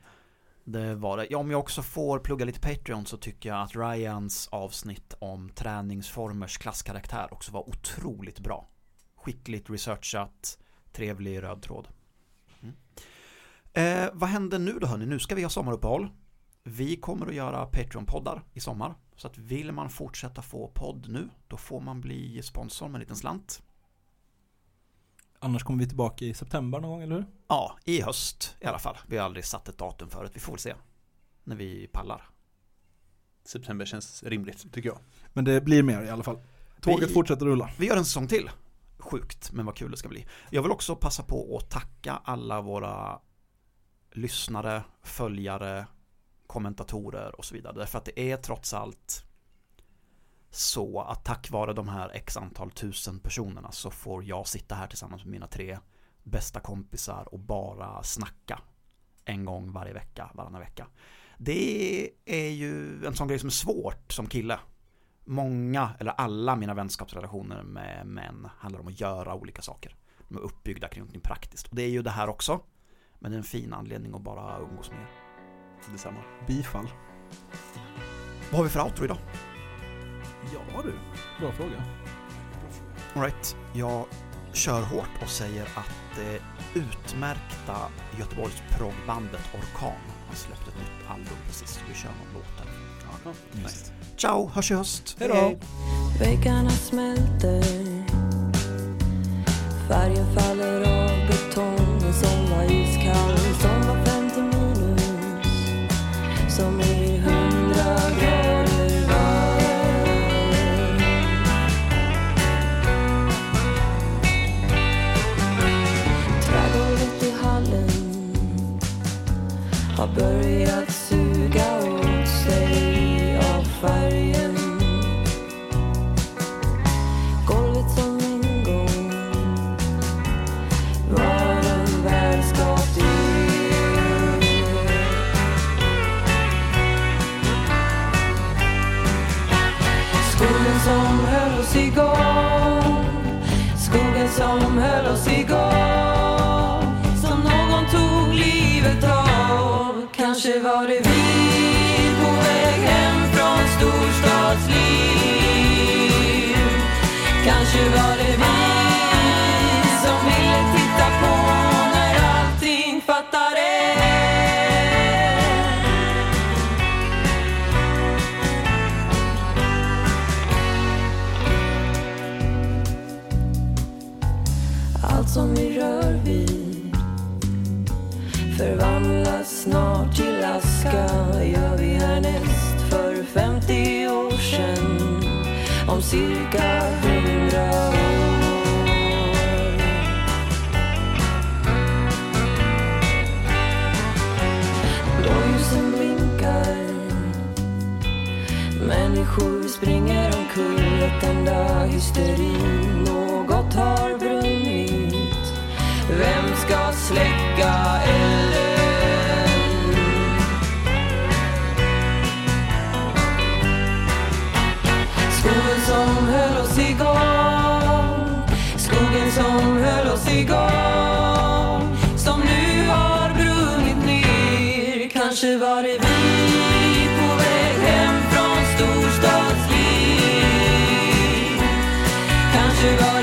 Det var det. Ja, om jag också får plugga lite Patreon så tycker jag att Ryans avsnitt om träningsformers klasskaraktär också var otroligt bra. Skickligt researchat, trevlig röd tråd. Mm. Eh, vad händer nu då hörni? Nu ska vi ha sommaruppehåll. Vi kommer att göra Patreon-poddar i sommar. Så att vill man fortsätta få podd nu, då får man bli sponsor med en liten slant. Annars kommer vi tillbaka i september någon gång, eller hur? Ja, i höst i alla fall. Vi har aldrig satt ett datum förut. Vi får väl se. När vi pallar. September känns rimligt tycker jag. Men det blir mer i alla fall. Tåget Vi- fortsätter rulla. Vi gör en säsong till. Sjukt, men vad kul det ska bli. Jag vill också passa på att tacka alla våra lyssnare, följare, kommentatorer och så vidare. Därför att det är trots allt så att tack vare de här x antal tusen personerna så får jag sitta här tillsammans med mina tre bästa kompisar och bara snacka en gång varje vecka, varannan vecka. Det är ju en sån grej som är svårt som kille många, eller alla mina vänskapsrelationer med män handlar om att göra olika saker. De är uppbyggda kring något praktiskt. Och det är ju det här också. Men det är en fin anledning att bara umgås med er. Detsamma. Bifall. Vad har vi för outro idag? Ja du, bra fråga. Alright, jag kör hårt och säger att det utmärkta Göteborgs proggbandet Orkan har släppt ett nytt album precis. Vi kör någon låt där. Nice. Ciao, hörs i höst! Hej då! Väggarna smälter Färgen faller av betongen som var iskall har börjat suga åt sig av färgen. Golvet som en gång var en vänskapsdel. Skogen som höll oss igång Skogen som höll oss igång Som någon tog livet av Kanske var det vi på väg hem från storstadsliv. Kanske var det cirka hundra år. Blåljusen blinkar Människor springer omkull ett enda hysteri Något har brunnit Vem ska släcka elden? Oss igång. Skogen som höll oss igång. Som nu har brunnit ner. Kanske var det vi på väg hem från storstadsliv. Kanske var